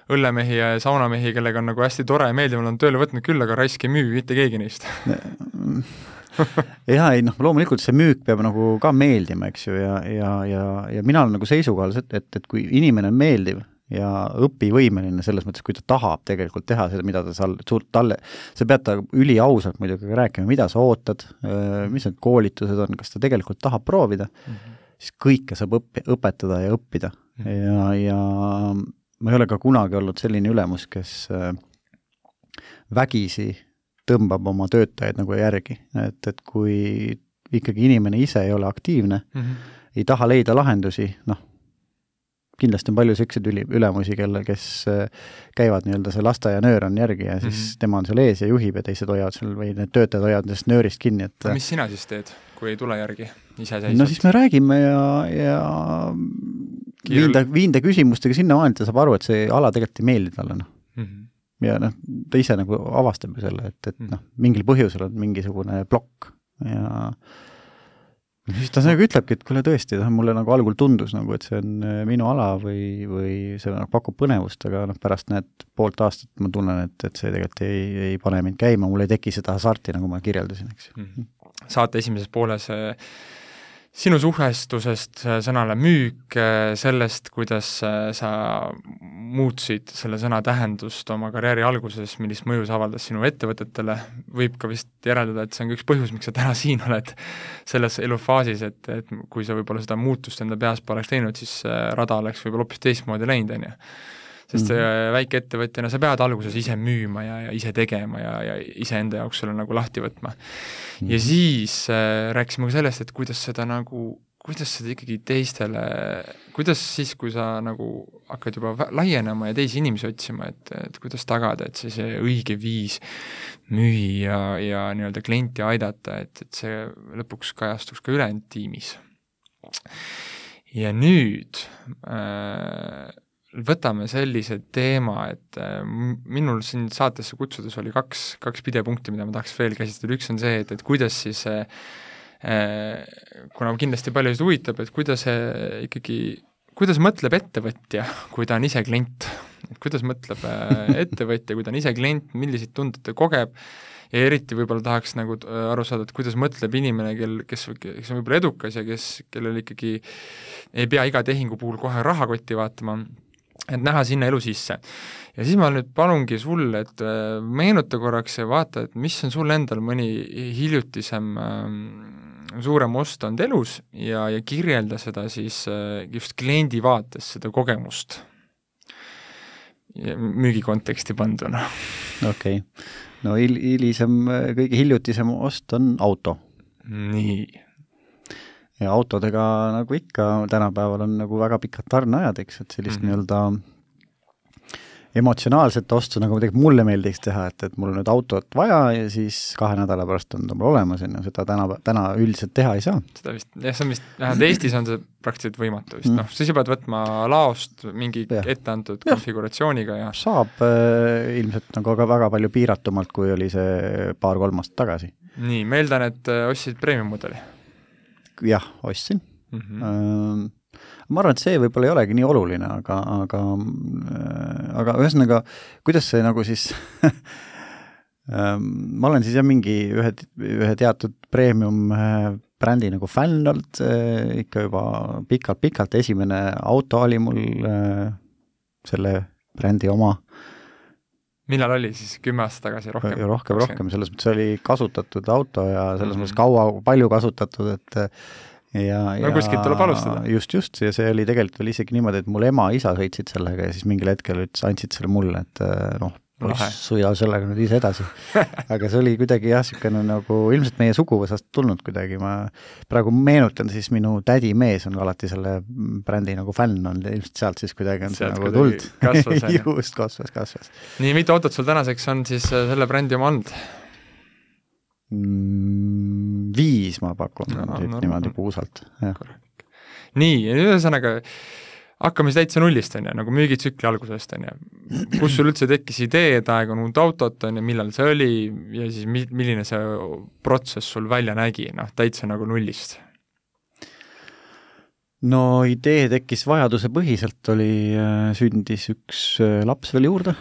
õllemehi ja saunamehi, kellega on nagu hästi tore ja meeldiv, olen tööle võtnud küll, aga raisk ei müü mitte keegi neist jaa, ei noh, loomulikult see müük peab nagu ka meeldima, eks ju, ja, ja, ja, ja mina olen nagu seisukohal, et, et, et kui inimene on meeldiv ja õpivõimeline selles mõttes, kui ta tahab tegelikult teha seda, mida ta seal, talle, sa pead ta üliausalt muidugi rääkima, mida sa ootad, mis need koolitused on, kas ta tegelikult tahab proovida mm, -hmm. siis kõike saab õppi-, õpetada ja õppida mm. -hmm. ja, ja ma ei ole ka kunagi olnud selline ülemus, kes vägisi tõmbab oma töötajaid nagu järgi, et, et kui ikkagi inimene ise ei ole aktiivne mm, -hmm. ei taha leida lahendusi, noh, kindlasti on palju niisuguseid üli, ülemusi, kelle, kes äh, käivad nii-öelda, see lasteaianöör on järgi ja siis mm -hmm. tema on seal ees ja juhib ja teised hoiavad seal või need töötajad hoiavad sellest nöörist kinni, et no mis sina siis teed, kui ei tule järgi iseseisvalt? no siis me räägime ja, ja viin ta, viin ta küsimustega sinnamaani, et ta saab aru, et see ala tegelikult ei meeldi talle, noh mm -hmm ja noh, ta ise nagu avastab ju selle, et, et mm. noh, mingil põhjusel on mingisugune plokk ja siis ta nagu ütlebki, et kuule tõesti, noh, mulle nagu algul tundus nagu, et see on äh, minu ala või, või see nagu pakub põnevust, aga noh, pärast näed, poolt aastat ma tunnen, et, et see tegelikult ei, ei pane mind käima, mul ei teki seda hasarti, nagu ma kirjeldasin, eks mm. -hmm. saate esimeses pooles äh, sinu suhestusest äh, sõnale müük, äh, sellest, kuidas äh, sa muutsid selle sõna tähendust oma karjääri alguses, millist mõju see avaldas sinu ettevõtetele, võib ka vist järeldada, et see on ka üks põhjus, miks sa täna siin oled, selles elufaasis, et, et kui sa võib-olla seda muutust enda peas poleks teinud, siis rada oleks võib-olla hoopis teistmoodi läinud, on ju sest mm -hmm. väikeettevõtjana sa pead alguses ise müüma ja, ja ise tegema ja, ja iseenda jaoks selle nagu lahti võtma mm. -hmm. ja siis äh, rääkisime ka sellest, et kuidas seda nagu, kuidas seda ikkagi teistele, kuidas siis, kui sa nagu hakkad juba laienema ja teisi inimesi otsima, et, et kuidas tagada, et see, see õige viis müüa ja nii-öelda klienti aidata, et, et see lõpuks kajastuks ka ülejäänud tiimis. ja nüüd äh, võtame sellise teema, et äh, minul sind saatesse kutsudes oli kaks, kaks pidepunkti, mida ma tahaks veel käsitleda, üks on see, et, et kuidas siis äh, kuna kindlasti paljusid huvitab, et kuidas see ikkagi, kuidas mõtleb ettevõtja, kui ta on ise klient, et kuidas mõtleb äh, ettevõtja, kui ta on ise klient, milliseid tundeid ta kogeb, ja eriti võib-olla tahaks nagu aru saada, et kuidas mõtleb inimene, kel, kes, kes on võib-olla edukas ja kes, kellel ikkagi ei pea iga tehingu puhul kohe rahakotti vaatama, et näha sinna elu sisse. ja siis ma nüüd palungi sul, et äh, meenuta korraks ja vaata, et mis on sul endal mõni hiljutisem äh, suurem ost olnud elus ja, ja kirjelda seda siis äh, just kliendi vaates, seda kogemust. müügi konteksti panduna. okei okay., no hil-, hilisem, kõige hiljutisem ost on auto. nii ja autodega nagu ikka, tänapäeval on nagu väga pikad tarneajad, eks, et sellist mm -hmm. nii-öelda emotsionaalset ostu, nagu tegelikult mulle meeldiks teha, et, et mul on nüüd autot vaja ja siis kahe nädala pärast on ta mul olemas, on ju, seda täna, täna üldiselt teha ei saa. seda vist, jah, see on vist, vähemalt Eestis on see praktiliselt võimatu vist mm., noh, siis sa pead võtma laost mingi etteantud konfiguratsiooniga ja saab äh, ilmselt nagu aga väga palju piiratumalt, kui oli see paar-kolm aastat tagasi. nii, ma eeldan, et äh, ostsid premium-mudeli jah, ostsin mm. -hmm. ma arvan, et see võib-olla ei olegi nii oluline, aga, aga, äh, aga ühesõnaga, kuidas see nagu siis ma olen siis jah, mingi ühe, ühe teatud premium äh, brändi nagu fänn olnud ikka juba pikalt-pikalt, esimene auto oli mul selle brändi oma millal oli siis, kümme aastat tagasi, rohkem? rohkem, rohkem, selles mõttes oli kasutatud auto ja selles mm -hmm. mõttes kaua, palju kasutatud, et ja, no kuskilt tuleb alustada. just, just, ja see oli tegelikult veel isegi niimoodi, et mul ema-isa sõitsid sellega ja siis mingil hetkel ütles, andsid selle mulle, et noh, poiss, sõida sellega nüüd ise edasi. aga see oli kuidagi jah, niisugune nagu ilmselt meie suguvõsast tulnud kuidagi, ma praegu meenutan siis minu tädimees on alati selle brändi nagu fänn olnud ja ilmselt sealt siis kuidagi on sealt see nagu tulnud. just, kasvas, kasvas. nii, mitu autot sul tänaseks on siis äh, selle brändi oma olnud mm,? Viis ma pakun no, no, niimoodi no, puusalt, jah. nii, ühesõnaga hakkame siis täitsa nullist, on ju, nagu müügitsükli algusest, on ju. kus sul üldse tekkis idee, et aegan uut autot, on ju, millal see oli ja siis mi-, milline see protsess sul välja nägi, noh, täitsa nagu nullist? no idee tekkis vajadusepõhiselt, oli, äh, sündis üks äh, laps veel juurde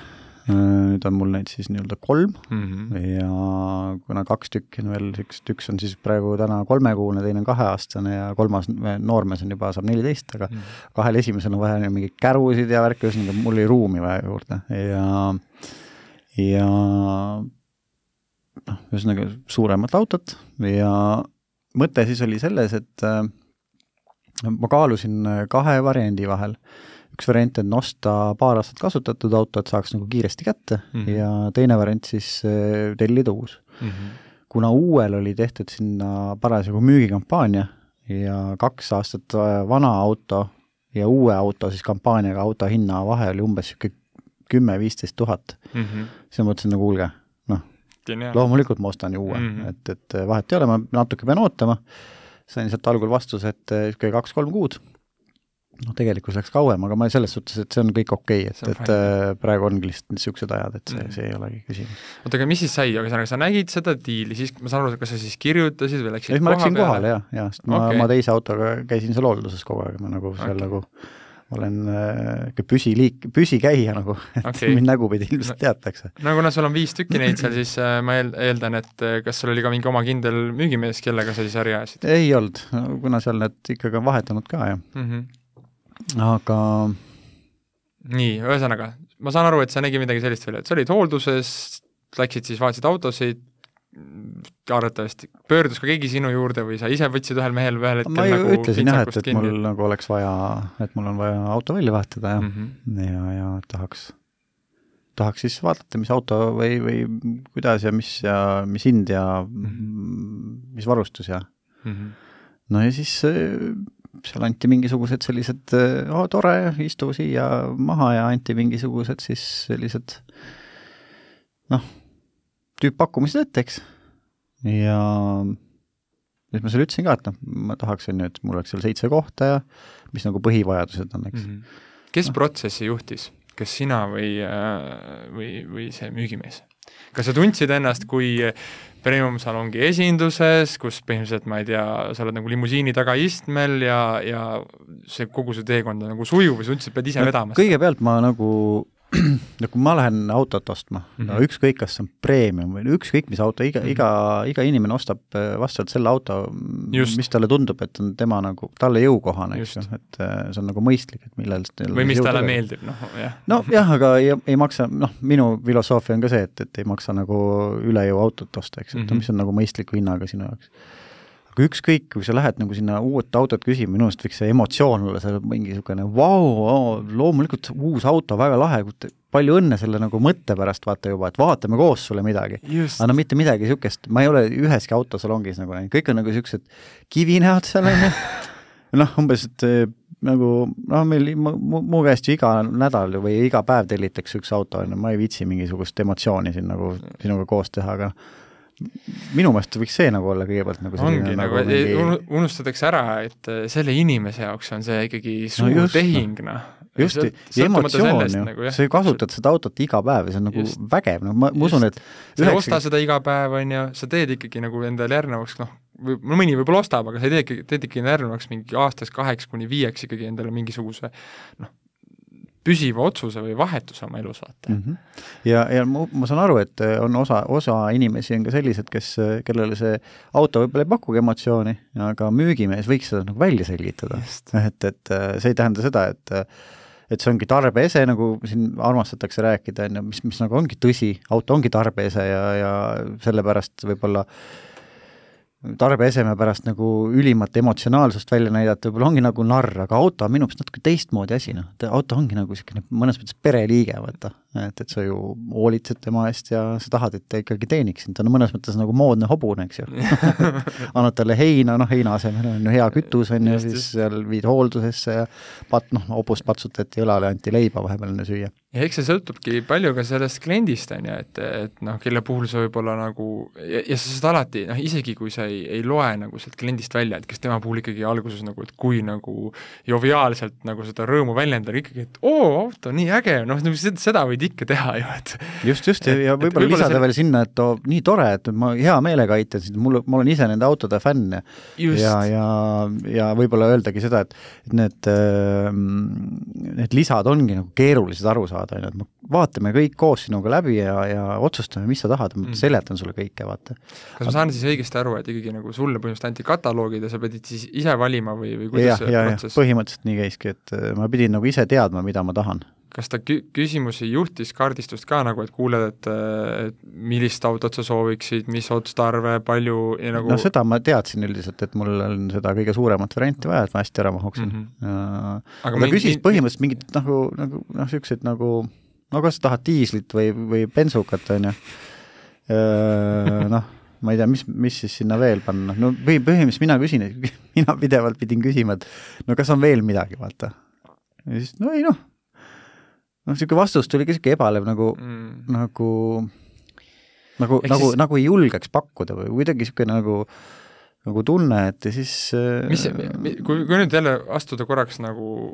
nüüd on mul neid siis nii-öelda kolm mm -hmm. ja kuna kaks tükki on veel niisugused, üks on siis praegu täna kolmekuune, teine on kaheaastane ja kolmas noormees on juba, saab neliteist, aga mm -hmm. kahel esimesel on vaja mingeid kärusid ja värki, ühesõnaga mul oli ruumi vaja juurde ja ja noh, ühesõnaga suuremat autot ja mõte siis oli selles, et äh, ma kaalusin kahe variandi vahel üks variant on osta paar aastat kasutatud auto, et saaks nagu kiiresti kätte mm -hmm. ja teine variant siis tellida uus mm. -hmm. kuna uuel oli tehtud sinna parasjagu müügikampaania ja kaks aastat äh, vana auto ja uue auto siis kampaaniaga auto hinna vahe oli umbes niisugune kümme-viisteist tuhat, mhm. siis ma mõtlesin, no kuulge, noh, loomulikult ma ostan ju uue mm, -hmm. et, et vahet ei ole, ma natuke pean ootama, sain sealt algul vastuse, et niisugune kaks-kolm kuud noh, tegelikkus läks kauem, aga ma selles suhtes, et see on kõik okei okay,, et, et. Äh, praegu ongi lihtsalt niisugused ajad, et see mm., see ei olegi küsimus. oota, aga mis siis sai, ühesõnaga sa nägid seda diili, siis ma saan aru, kas sa siis kirjutasid või läksid ei, ma läksin kohale jah, jah, sest ma okay., ma teise autoga käisin seal hoolduses kogu aeg, ma nagu seal okay. nagu olen äh, püsiliik, püsikäija nagu, et okay. mind nägupidi ilmselt teatakse. no kuna sul on viis tükki neid seal, siis äh, ma eel-, eeldan, et äh, kas sul oli ka mingi oma kindel müügimees, kellega sa siis äri ajasid? ei olnud, kuna seal need ikkagi on vahetunud ka, jah mm. -hmm aga nii, ühesõnaga, ma saan aru, et sa nägi midagi sellist välja, et sa olid hoolduses, läksid siis, vaatasid autosid, arvatavasti pöördus ka keegi sinu juurde või sa ise võtsid ühel mehel ühel hetkel ma nagu ütlesin jah, et, et kinni. mul nagu oleks vaja, et mul on vaja auto välja vahetada ja mm, -hmm. ja, ja tahaks, tahaks siis vaadata, mis auto või, või kuidas ja mis ja mis hind ja mm -hmm. mis varustus ja mm -hmm. no ja siis seal anti mingisugused sellised, oo tore, istu siia maha ja anti mingisugused siis sellised noh, tüüppakkumised ette, eks. ja siis ma selle ütlesin ka, et noh, ma tahaks, on ju, et mul oleks seal seitse kohta ja mis nagu põhivajadused on, eks mm. -hmm. kes no. protsessi juhtis, kas sina või, äh, või, või see müügimees? Kas sa tundsid ennast kui premium-salongi esinduses, kus põhimõtteliselt ma ei tea, sa oled nagu limusiini tagaistmel ja, ja see kogu see teekond on nagu sujuv ja sa üldse pead ise no, vedama? kõigepealt ma nagu no kui ma lähen autot ostma mm, -hmm. no ükskõik, kas see on premium või ükskõik mis auto, iga mm, -hmm. iga, iga inimene ostab äh, vastavalt selle auto, mis talle tundub, et on tema nagu, talle jõukohane, eks ju, et äh, see on nagu mõistlik, et millal või mis talle meeldib, noh, jah. nojah, aga ei, ei maksa, noh, minu filosoofia on ka see, et, et ei maksa nagu üle jõu autot osta, eks ju mm -hmm., et mis on nagu mõistliku hinnaga sinu jaoks aga ükskõik, kui sa lähed nagu sinna uut autot küsima, minu arust võiks see emotsioon olla seal mingi niisugune vau wow,, loomulikult uus auto, väga lahe, palju õnne selle nagu mõtte pärast, vaata juba, et vaatame koos sulle midagi. aga no mitte midagi niisugust, ma ei ole üheski autosalongis nagu näinud, kõik on nagu niisugused kivinäod seal, on ju, noh, umbes, et eh, nagu noh, meil mu, mu käest ju iga nädal või iga päev tellitakse üks auto, on ju, ma ei viitsi mingisugust emotsiooni siin nagu sinuga koos teha, aga minu meelest võiks see nagu olla kõigepealt nagu ongi nagu, nagu mingi... unustatakse ära, et äh, selle inimese jaoks on see ikkagi suur no just, tehing, noh. just, ja emotsioon ju. nagu,, sa ju kasutad seda autot iga päev ja see on nagu just. vägev, no ma, ma usun, et sa ei osta seda iga päev, on ju, sa teed ikkagi nagu endale järgnevaks, noh, või no mõni võib-olla ostab, aga sa ei tee ikkagi, teed ikkagi järgnevaks mingi aastaks kaheks kuni viieks ikkagi endale mingisuguse noh, püsiva otsuse või vahetuse oma elus, vaata mm. -hmm. ja, ja ma, ma saan aru, et äh, on osa, osa inimesi on ka sellised, kes, äh, kellele see auto võib-olla ei pakugi emotsiooni, aga müügimees võiks seda nagu välja selgitada. et, et äh, see ei tähenda seda, et et see ongi tarbeese, nagu siin armastatakse rääkida, on ju, mis, mis nagu ongi tõsi, auto ongi tarbeese ja, ja sellepärast võib-olla äh, tarbeeseme pärast nagu ülimat emotsionaalsust välja näidata, võib-olla ongi nagu narr, aga auto on minu meelest natuke teistmoodi asi, noh, auto ongi nagu niisugune mõnes mõttes pereliige, vaata. Et, et sa ju hoolitsed tema eest ja sa tahad, et ta ikkagi teeniks sind, ta on mõnes mõttes nagu moodne hobune, eks ju. Annad talle heina, noh heina asemel on ju hea kütus, on ju, siis seal viid hooldusesse ja pat-, noh, hobust patsutati õlale, anti leiba vahepeal enne süüa. Ja eks see sõltubki palju ka sellest kliendist, on ju, et, et noh, kelle puhul sa võib-olla nagu ja, ja sa saad alati, noh isegi kui sa ei, ei loe nagu sealt kliendist välja, et kes tema puhul ikkagi alguses nagu, et kui nagu joviaalselt nagu seda rõõmu väljendada, ikkagi, et oo, auto, nii äge, noh, seda võid ikka teha ju, et just, just, ja võib-olla võib lisada see... veel sinna, et oo, nii tore, et ma hea meelega aitan sind, mul, ma olen ise nende autode fänn ja ja, ja, ja võib-olla öeldagi seda, et et need, need lisad ongi nagu keerulised aru saada, on ju, et me vaatame kõik koos sinuga läbi ja, ja otsustame, mis sa tahad, ma mm. seletan sulle kõike, vaata. kas ma saan siis õigesti aru, et ikkagi nagu sulle põhimõtteliselt anti kataloogid ja sa pidid siis ise valima või, või kuidas ja, see ja, protsess? põhimõtteliselt nii käiski, et äh, ma pidin nagu ise teadma, mida ma tahan kas ta kü-, küsimusi juhtis kaardistust ka nagu, et kuuled, et, et millist autot sa sooviksid, mis otstarve, palju ja nagu no seda ma teadsin üldiselt, et mul on seda kõige suuremat varianti vaja, et ma hästi ära mahuksin mm. -hmm. aga ta küsis min... põhimõtteliselt mingit nagu, nagu noh, niisuguseid nagu no kas sa tahad diislit või, või bensukat, on ju, noh, ma ei tea, mis, mis siis sinna veel panna, no või põhimõtteliselt mina küsin, mina pidevalt pidin küsima, et no kas on veel midagi, vaata. ja siis no ei noh noh, niisugune vastus tuli ka niisugune ebalev nagu mm., nagu nagu, nagu siis..., nagu ei julgeks pakkuda või kuidagi niisugune nagu nagu tunne, et ja siis mis, kui, kui nüüd jälle astuda korraks nagu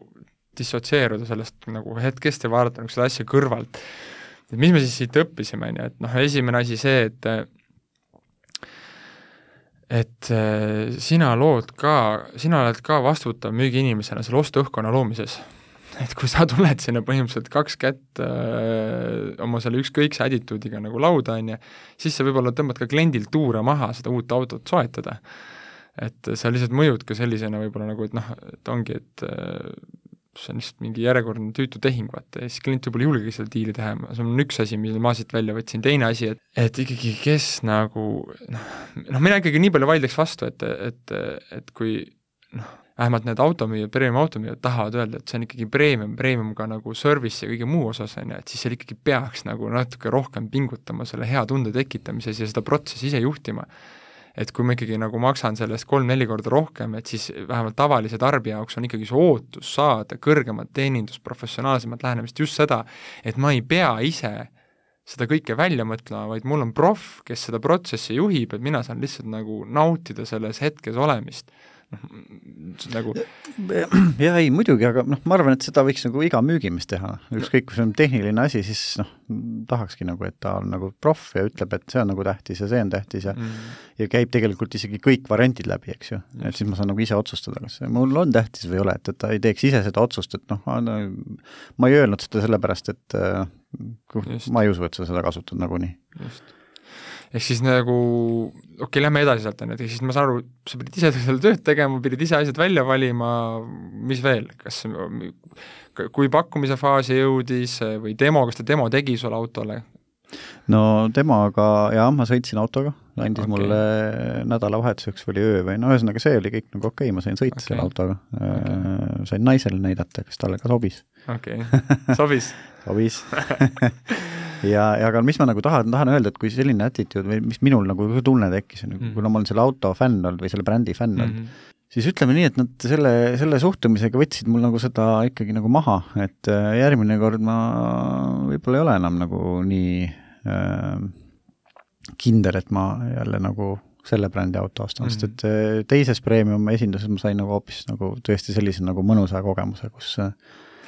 dissotseeruda sellest nagu hetkest ja vaadata nagu seda asja kõrvalt, et mis me siis siit õppisime, on ju, et noh, esimene asi see, et et sina lood ka, sina oled ka vastutav müügiinimesena selle ostuõhkkonna loomises et kui sa tuled sinna põhimõtteliselt kaks kätt öö, oma selle ükskõikse attitude'iga nagu lauda, on ju, siis sa võib-olla tõmbad ka kliendilt tuure maha seda uut autot soetada. et sa lihtsalt mõjud ka sellisena võib-olla nagu, et noh, et ongi, et öö, see on lihtsalt mingi järjekordne tüütu tehing, vaata, ja siis klient võib-olla ei julgegi seda diili teha, see on üks asi, mille ma siit välja võtsin, teine asi, et et ikkagi, kes nagu noh, noh mina ikkagi nii palju vaidleks vastu, et, et, et kui noh, vähemalt need automüüjad, premium automüüjad tahavad öelda, et see on ikkagi premium, premium ka nagu service ja kõige muu osas, on ju, et siis seal ikkagi peaks nagu natuke rohkem pingutama selle hea tunde tekitamises ja seda protsessi ise juhtima. et kui ma ikkagi nagu maksan sellest kolm-neli korda rohkem, et siis vähemalt tavalise tarbija jaoks on ikkagi see ootus saada kõrgemat teenindust, professionaalsemat lähenemist, just seda, et ma ei pea ise seda kõike välja mõtlema, vaid mul on proff, kes seda protsessi juhib, et mina saan lihtsalt nagu nautida selles hetkes olemist nagu jaa, ei muidugi, aga noh, ma arvan, et seda võiks nagu iga müügimees teha, ükskõik, kui see on tehniline asi, siis noh, tahakski nagu, et ta on nagu proff ja ütleb, et see on nagu tähtis ja see on tähtis ja mm. ja käib tegelikult isegi kõik variandid läbi, eks ju, et siis ma saan nagu ise otsustada, kas see mul on tähtis või ei ole, et, et ta ei teeks ise seda otsust, et noh, ma ei öelnud seda sellepärast, et äh, ma ei usu, et sa seda kasutad nagunii. just ehk siis nagu okei okay,, lähme edasi sealt, on ju, ehk siis ma saan aru, sa pidid ise seal tööd tegema, pidid ise asjad välja valima, mis veel, kas, kui pakkumise faasi jõudis või demo, kas ta demo tegi sulle autole? no demoga, jah, ma sõitsin autoga, andis okay. mulle nädalavahetuseks või oli öö või no ühesõnaga, see oli kõik nagu okei okay,, ma sain sõita okay. selle autoga okay.. sain naisele näidata, kas talle ka sobis. okei okay., sobis sobis ja, ja aga mis ma nagu tahan, tahan öelda, et kui selline attitude või mis minul nagu tunne tekkis, on ju, kuna ma olen selle auto fänn olnud või selle brändi fänn olnud mm, -hmm. siis ütleme nii, et nad selle, selle suhtumisega võtsid mul nagu seda ikkagi nagu maha, et äh, järgmine kord ma võib-olla ei ole enam nagu nii äh, kindel, et ma jälle nagu selle brändi auto ostan mm, -hmm. sest et äh, teises premium esinduses ma sain nagu hoopis nagu tõesti sellise nagu mõnusa kogemuse, kus äh,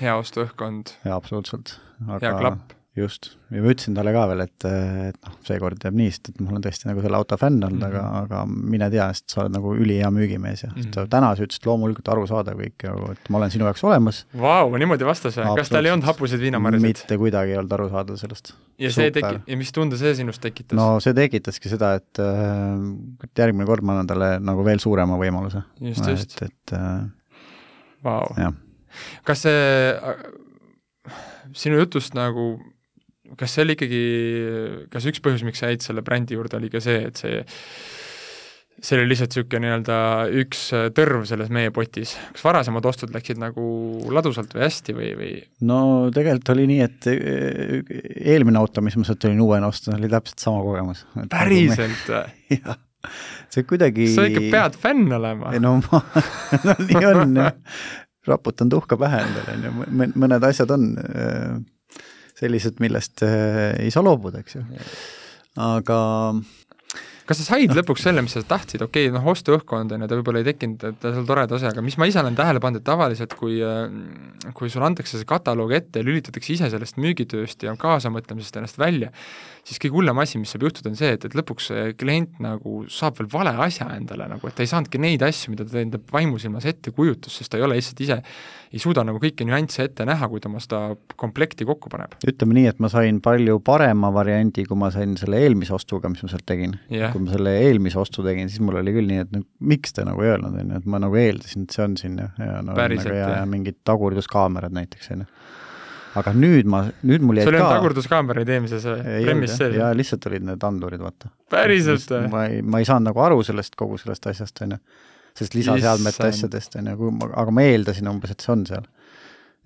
hea ostuõhkkond. jaa, absoluutselt. hea klapp just, ja ma ütlesin talle ka veel, et, et noh, seekord jääb nii, sest et ma olen tõesti nagu selle auto fänn olnud mm, -hmm. aga, aga mine tea, sest sa oled nagu ülihea müügimees ja mm -hmm. täna sa ütlesid loomulikult arusaadav kõik nagu, et ma olen sinu jaoks olemas. Vau, niimoodi vastas või? kas tal ei olnud hapuseid viinamarjasid? mitte kuidagi ei olnud aru saada sellest. ja see teki-, ja mis tunde see sinust tekitas? no see tekitaski seda, et, äh, järgmine kord ma annan talle nagu veel suurema võimaluse. just, just. et, et äh, Vau. kas see sinu jutust nagu kas see oli ikkagi, kas üks põhjus, miks sa jäid selle brändi juurde, oli ka see, et see see oli lihtsalt niisugune nii-öelda üks tõrv selles meie potis. kas varasemad ostud läksid nagu ladusalt või hästi või, või? no tegelikult oli nii, et äh, eelmine auto, mis ma sealt olin uuena ostnud, oli täpselt sama kogemus. päriselt või? jah, see kuidagi sa ikka pead fänn olema. ei no ma no nii on jah, raputan tuhka pähe endale, on ju, mõned asjad on äh, sellised, millest ei saa loobuda, eks ju. aga kas sa said no. lõpuks selle, mis sa tahtsid, okei okay,, noh, ostuõhkkond on ju, ta võib-olla ei tekkinud, et seal toreda asja, aga mis ma ise olen tähele pannud, et tavaliselt kui kui sulle antakse see kataloog ette ja lülitatakse ise sellest müügitööst ja kaasamõtlemisest ennast välja, siis kõige hullem asi, mis saab juhtuda, on see, et, et lõpuks see klient nagu saab veel vale asja endale nagu, et ta ei saanudki neid asju, mida ta enda vaimusilmas ette kujutas, sest ta ei ole lihtsalt ise, ei suuda nagu kõiki nüansse ette näha, kui ta oma seda komplekti kokku paneb. ütleme nii, et ma sain palju parema variandi, kui ma sain selle eelmise ostuga, mis ma sealt tegin. Yeah.. kui ma selle eelmise ostu tegin, siis mul oli küll nii, et no miks te nagu ei öelnud, on ju, et ma nagu eeldasin, et see on siin ja, ja no Päriselt, nagu, ja, ja mingid tagurduskaamerad näiteks, on ju aga nüüd ma, nüüd mul jäid ka sul ei olnud tagurduskaameraid eelmises Premis sees? jaa, lihtsalt olid need andurid, vaata. päriselt või? ma ei, ma ei saanud nagu aru sellest, kogu sellest asjast, on ju. sellest lisaseadmete asjadest, on ju, aga ma eeldasin umbes, et see on seal.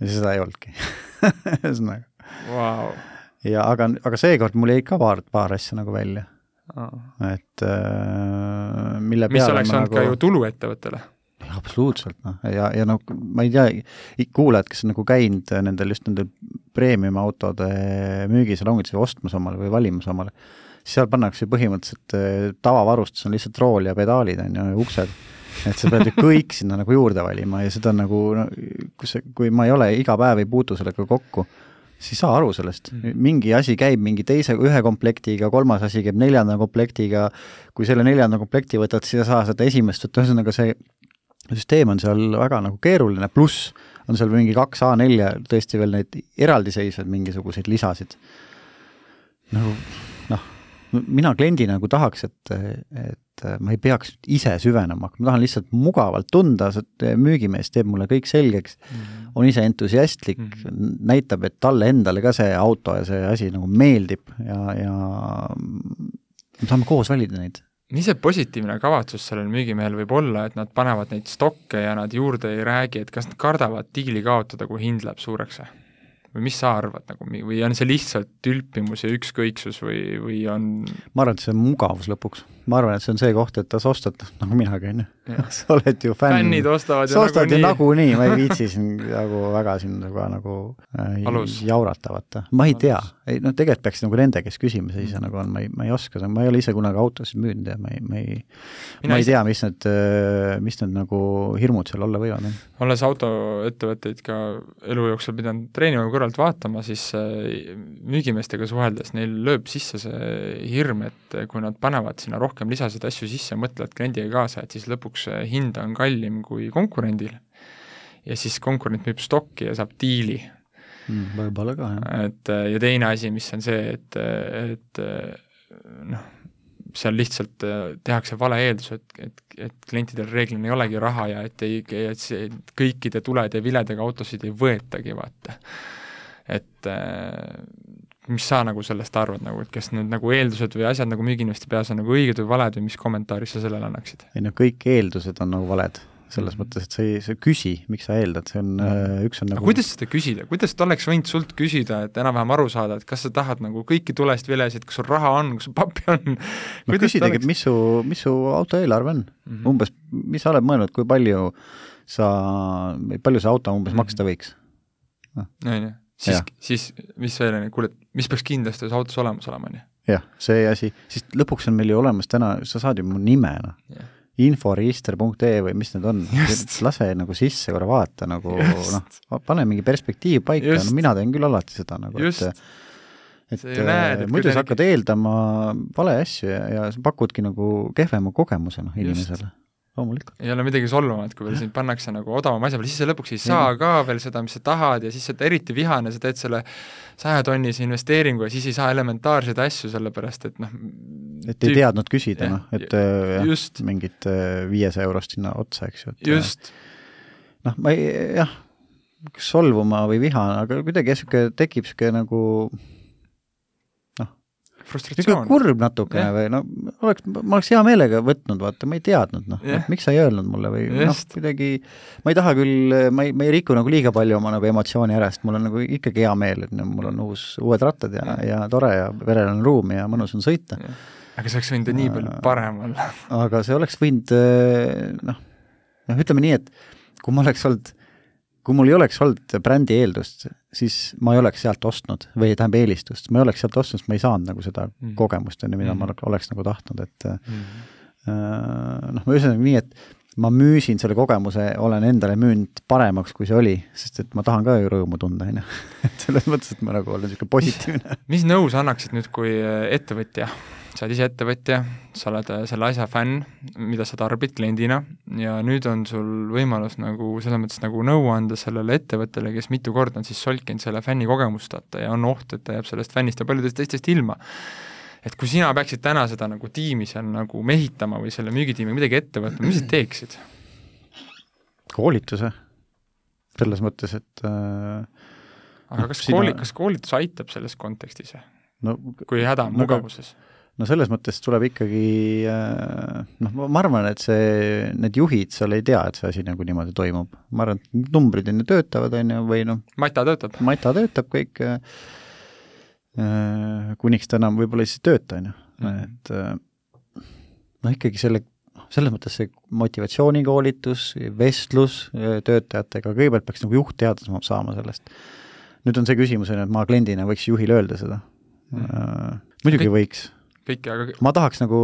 ja seda ei olnudki ühesõnaga wow.. ja aga, aga seekord mul jäid ka paar, paar asja nagu välja oh.. et äh, mille mis oleks olnud nagu... ka ju tulu ettevõttele absoluutselt, noh, ja, ja noh, ma ei tea, kuulajad, kes on nagu käinud nendel, just nendel premium-autode müügisalongides või ostmas omale või valimas omale, seal pannakse põhimõtteliselt eh, tavavarustus on lihtsalt rool ja pedaalid, on ju, uksed. et sa pead ju kõik sinna nagu juurde valima ja seda nagu no,, kus, kui ma ei ole iga päev, ei puutu sellega kokku, siis ei saa aru sellest mm., mingi asi käib mingi teise, ühe komplektiga, kolmas asi käib neljanda komplektiga, kui selle neljanda komplekti võtad, siis ei saa seda esimest võtta, ühesõnaga see süsteem on seal väga nagu keeruline, pluss on seal mingi kaks A4-ja tõesti veel neid eraldiseisvaid mingisuguseid lisasid. nagu noh, mina kliendina nagu tahaks, et, et ma ei peaks ise süvenema, ma tahan lihtsalt mugavalt tunda, see müügimees teeb mulle kõik selgeks mm, -hmm. on ise entusiastlik mm, -hmm. näitab, et talle endale ka see auto ja see asi nagu meeldib ja, ja me saame koos valida neid mis see positiivne kavatsus sellel müügimehel võib olla, et nad panevad neid stokke ja nad juurde ei räägi, et kas nad kardavad diili kaotada, kui hind läheb suureks või? või mis sa arvad nagu, või on see lihtsalt tülpimus ja ükskõiksus või, või on ma arvan, et see on mugavus lõpuks. Ma arvan, et see on see koht, et sa ostad, nagu minagi, on ju. sa oled ju fänn. fännid ostavad sa ostad ju nagunii, ma ei viitsi siin nagu väga siin nagu, nagu äh, jaurata, vaata. ma ei Alus. tea, ei noh, tegelikult peaks nagu nende käest küsima, see ise mm. nagu on, ma ei, ma ei oska, ma ei ole ise kunagi autosid müünud ja ma ei, ma ei ma ei tea, mis need, äh, mis need nagu hirmud seal olla võivad. olles autoettevõtteid ka elu jooksul pidanud treenima kõrvalt vaatama, siis äh, müügimeestega suheldes neil lööb sisse see hirm, et kui nad panevad sinna rohkem lisasid asju sisse ja mõtlevad kliendiga kaasa, et siis lõpuks hind on kallim kui konkurendil. ja siis konkurent müüb stokki ja saab diili mm,. võib-olla ka, jah. et ja teine asi, mis on see, et, et noh, seal lihtsalt tehakse vale eeldus, et, et, et klientidel reeglina ei olegi raha ja et ei, et see, kõikide tulede ja viledega autosid ei võetagi, vaata et mis sa nagu sellest arvad nagu, et kas need nagu eeldused või asjad nagu müügiinimeste peas on nagu õiged või valed või mis kommentaari sa sellele annaksid? ei no kõik eeldused on nagu valed, selles mm -hmm. mõttes, et sa ei, sa küsi, miks sa eeldad, see on mm, -hmm. üks on nagu aga kuidas seda küsida, kuidas ta oleks võinud sult küsida, et enam-vähem aru saada, et kas sa tahad nagu kõiki tulest vilesid, kas sul raha on, kas sul pappi on? no küsidagi, et mis su, mis su auto eelarve on mm, -hmm. umbes, mis sa oled mõelnud, kui palju sa, palju see auto umbes mm -hmm. maksta võiks? ju siis, siis mis veel on, kuule, mis peaks kindlasti ühes autos olemas olema, on ju. jah, see asi, siis lõpuks on meil ju olemas täna, sa saad ju mu nime, noh. Inforegister.ee või mis need on, lase nagu sisse korra vaata nagu noh, pane mingi perspektiiv paika, no mina teen küll alati seda nagu, et et näed, et muidu sa hakkad eeldama vale asju ja, ja sa pakudki nagu kehvema kogemuse noh inimesele loomulikult. ei ole midagi solvamat, kui veel sind pannakse nagu odavama asja peale, siis sa lõpuks ei saa ka veel seda, mis sa tahad ja siis sa oled eriti vihane, sa teed selle sajatonnise investeeringu ja siis ei saa elementaarseid asju, sellepärast et noh et ei tüüp... teadnud küsida, noh, et äh, jah, just. mingit äh, viiesaja eurost sinna otsa, eks ju, et äh, just. noh, ma ei, jah, solvuma või vihane, aga kuidagi niisugune tekib niisugune nagu frustratsioon. kurb natukene yeah. või no oleks, ma oleks hea meelega võtnud, vaata, ma ei teadnud, noh yeah., miks sa ei öelnud mulle või noh, kuidagi ma ei taha küll, ma ei, ma ei riku nagu liiga palju oma nagu emotsiooni ära, sest mul on nagu ikkagi hea meel, et no, mul on uus, uued rattad ja yeah., ja tore ja perel on ruumi ja mõnus on sõita yeah.. aga see oleks võinud ju nii palju parem olla. aga see oleks võinud noh, noh ütleme nii, et kui ma oleks olnud kui mul ei oleks olnud brändi eeldust, siis ma ei oleks sealt ostnud või tähendab eelistust, ma ei oleks sealt ostnud, sest ma ei saanud nagu seda mm. kogemust, on ju, mida mm. ma oleks nagu tahtnud, et mm. äh, noh, ühesõnaga nii, et ma müüsin selle kogemuse, olen endale müünud paremaks, kui see oli, sest et ma tahan ka ju rõõmu tunda, on ju. et selles mõttes, et ma nagu olen niisugune positiivne. mis nõu sa annaksid nüüd kui ettevõtja sa oled ise ettevõtja, sa oled äh, selle asja fänn, mida sa tarbid kliendina, ja nüüd on sul võimalus nagu selles mõttes nagu nõu anda sellele ettevõttele, kes mitu korda on siis solkinud selle fänni kogemust, vaata, ja on oht, et ta jääb sellest fännist ja paljudest teistest ilma. et kui sina peaksid täna seda nagu tiimi seal nagu mehitama või selle müügitiimi midagi ette võtma, mis sa teeksid? koolituse, selles mõttes, et äh, aga kas sina... kooli, kas koolitus aitab selles kontekstis? no kui häda on no, mugavuses? no selles mõttes tuleb ikkagi äh, noh, ma arvan, et see, need juhid seal ei tea, et see asi nagu niimoodi toimub. ma arvan, et numbrid on ju töötavad, on ju, või noh Mata töötab. Mata töötab kõik, äh, kuniks ta enam võib-olla siis ei tööta, on ju, mhm. et äh, noh, ikkagi selle, selles mõttes see motivatsioonikoolitus, vestlus töötajatega, kõigepealt peaks nagu juht teada saama sellest. nüüd on see küsimus, on ju, et ma kliendina võiks juhile öelda seda mm.. muidugi kõik, võiks kõike, aga ma tahaks nagu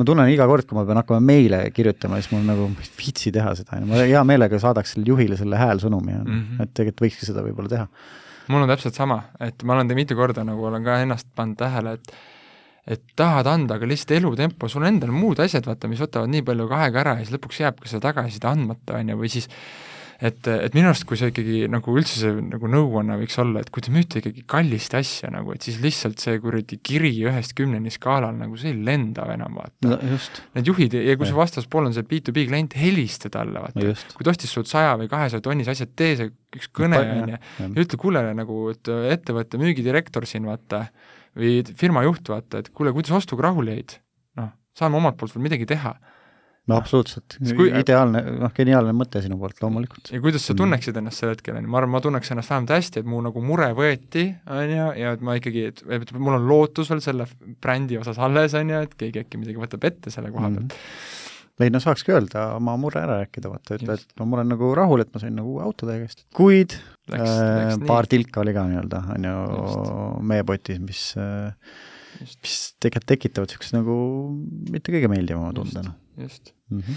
ma tunnen iga kord, kui ma pean hakkama meile kirjutama, siis mul nagu, viitsi teha seda, ma hea meelega saadaks sellele juhile selle häälsõnumi mm -hmm. et tegelikult võikski seda võib-olla teha. mul on täpselt sama, et ma olen mitu korda nagu olen ka ennast pannud tähele, et et tahad anda, aga lihtsalt elutempo, sul on endal muud asjad, vaata, mis võtavad nii palju aega ära ja siis lõpuks jääbki seda tagasiside andmata, on ju, või siis et, et minu arust, kui see ikkagi nagu üldse see nagu nõuanne võiks olla, et kui te müüte ikkagi kallist asja nagu, et siis lihtsalt see kuradi kiri ühest kümneni skaalal nagu see ei lenda enam, vaata no,. Need juhid ja kui su vastaspool on see B2B klient, helista talle, vaata no,. kui ta ostis sult saja või kahesaja tonnise asja, tee see üks kõne, on ju, ja ütle, kuule, nagu, et ettevõtte müügidirektor siin, vaata, või firma juht, vaata, et kuule, kuidas ostuga rahule jäid? noh, saame omalt poolt veel midagi teha no absoluutselt, ideaalne, noh, geniaalne mõte sinu poolt loomulikult. ja kuidas sa mm. tunneksid ennast sel hetkel, on ju, ma arvan, ma tunneks ennast vähemalt hästi, et mu nagu mure võeti, on ju, ja et ma ikkagi, et, mul on lootus veel selle brändi osas alles, on ju, et keegi äkki midagi võtab ette selle koha pealt mm. ei no saakski öelda oma mure ära rääkida, vaata, ütle, et no ma olen nagu rahul, et ma sain nagu auto teie käest. kuid läks, äh, läks paar nii. tilka oli ka nii-öelda, on ju, meepotis, mis äh, mis tegelikult tekitavad niisuguse nagu mitte kõige meeldivama tunde, noh just mm. -hmm.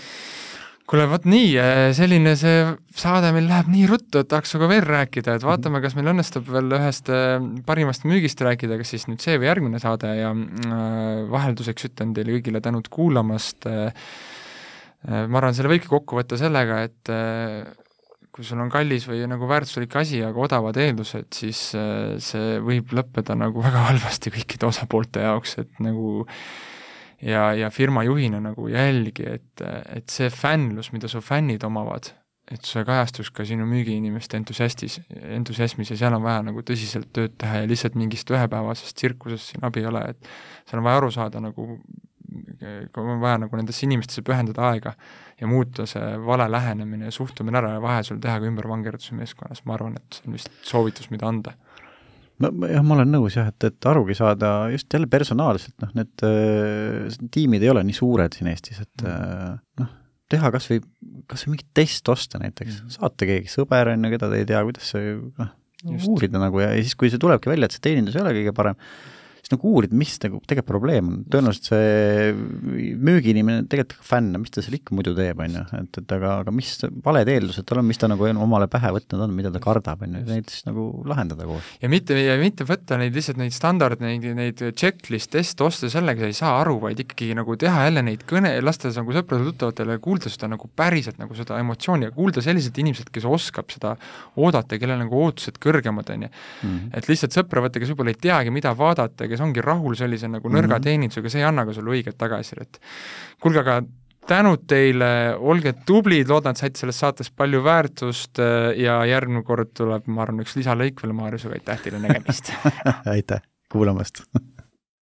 kuule, vot nii, eh, selline see saade meil läheb nii ruttu, et tahaks sinuga veel rääkida, et vaatame, kas meil õnnestub veel ühest eh, parimast müügist rääkida, kas siis nüüd see või järgmine saade ja äh, vahelduseks ütlen teile kõigile tänud kuulamast äh,, ma arvan, selle võibki kokku võtta sellega, et äh, kui sul on kallis või nagu väärtuslik asi, aga odavad eeldused, siis see võib lõppeda nagu väga halvasti kõikide osapoolte jaoks, et nagu äh, ja, ja firma juhina nagu jälgi, et, et see fännlus, mida su fännid omavad, et see kajastus ka sinu müügiinimeste entusiastis, entusiasmis ja seal on vaja nagu tõsiselt tööd teha ja lihtsalt mingist ühepäevasest tsirkusest siin abi ei ole, et seal on vaja aru saada nagu, on vaja nagu nendesse inimestesse pühendada aega ja muuta see vale lähenemine ja suhtumine ära ja vahe sul teha ka ümbervangerduse meeskonnas, ma arvan, et see on vist soovitus, mida anda no jah, ma olen nõus jah, et, et arugi saada just jälle personaalselt, noh, need äh, tiimid ei ole nii suured siin Eestis, et mm. noh, teha kas või, kas või mingit test osta näiteks mm., saata keegi sõber, on ju, keda te ei tea, kuidas see noh, uurida nagu ja, ja siis, kui see tulebki välja, et see teenindus ei ole kõige parem, siis nagu uurida, mis nagu tegelikult probleem on, tõenäoliselt see müügiinimene tegelikult fänn, mis ta seal ikka muidu teeb, on ju, et, et aga, aga mis valed eeldused tal on, mis ta nagu omale pähe võtnud on, mida ta kardab, on ju, neid siis nagu lahendada koos. ja mitte, ja mitte võtta neid lihtsalt neid standard, neid, neid checklist teste osta, sellega sa ei saa aru, vaid ikkagi nagu teha jälle neid kõne, lasta nagu sõpradele-tuttavatele kuulda seda nagu päriselt nagu seda emotsiooni ja kuulda selliselt inimeselt, kes oskab seda oodata kellel nagu ootused kõrgemad, on ju. Mhm. et lihtsalt sõpra võtta, kes võib-olla ei teagi, mida vaadata, kes ongi rahul sellise nagu nõrga mm -hmm. teenindusega, see ei anna ka sulle õiget tagasisidet. kuulge, aga tänud teile, olge tublid, loodan, et saite sellest saatest palju väärtust äh, ja järgmine kord tuleb, ma arvan, üks lisalõik veel Maarjusega, aitäh teile, nägemist aitäh kuulamast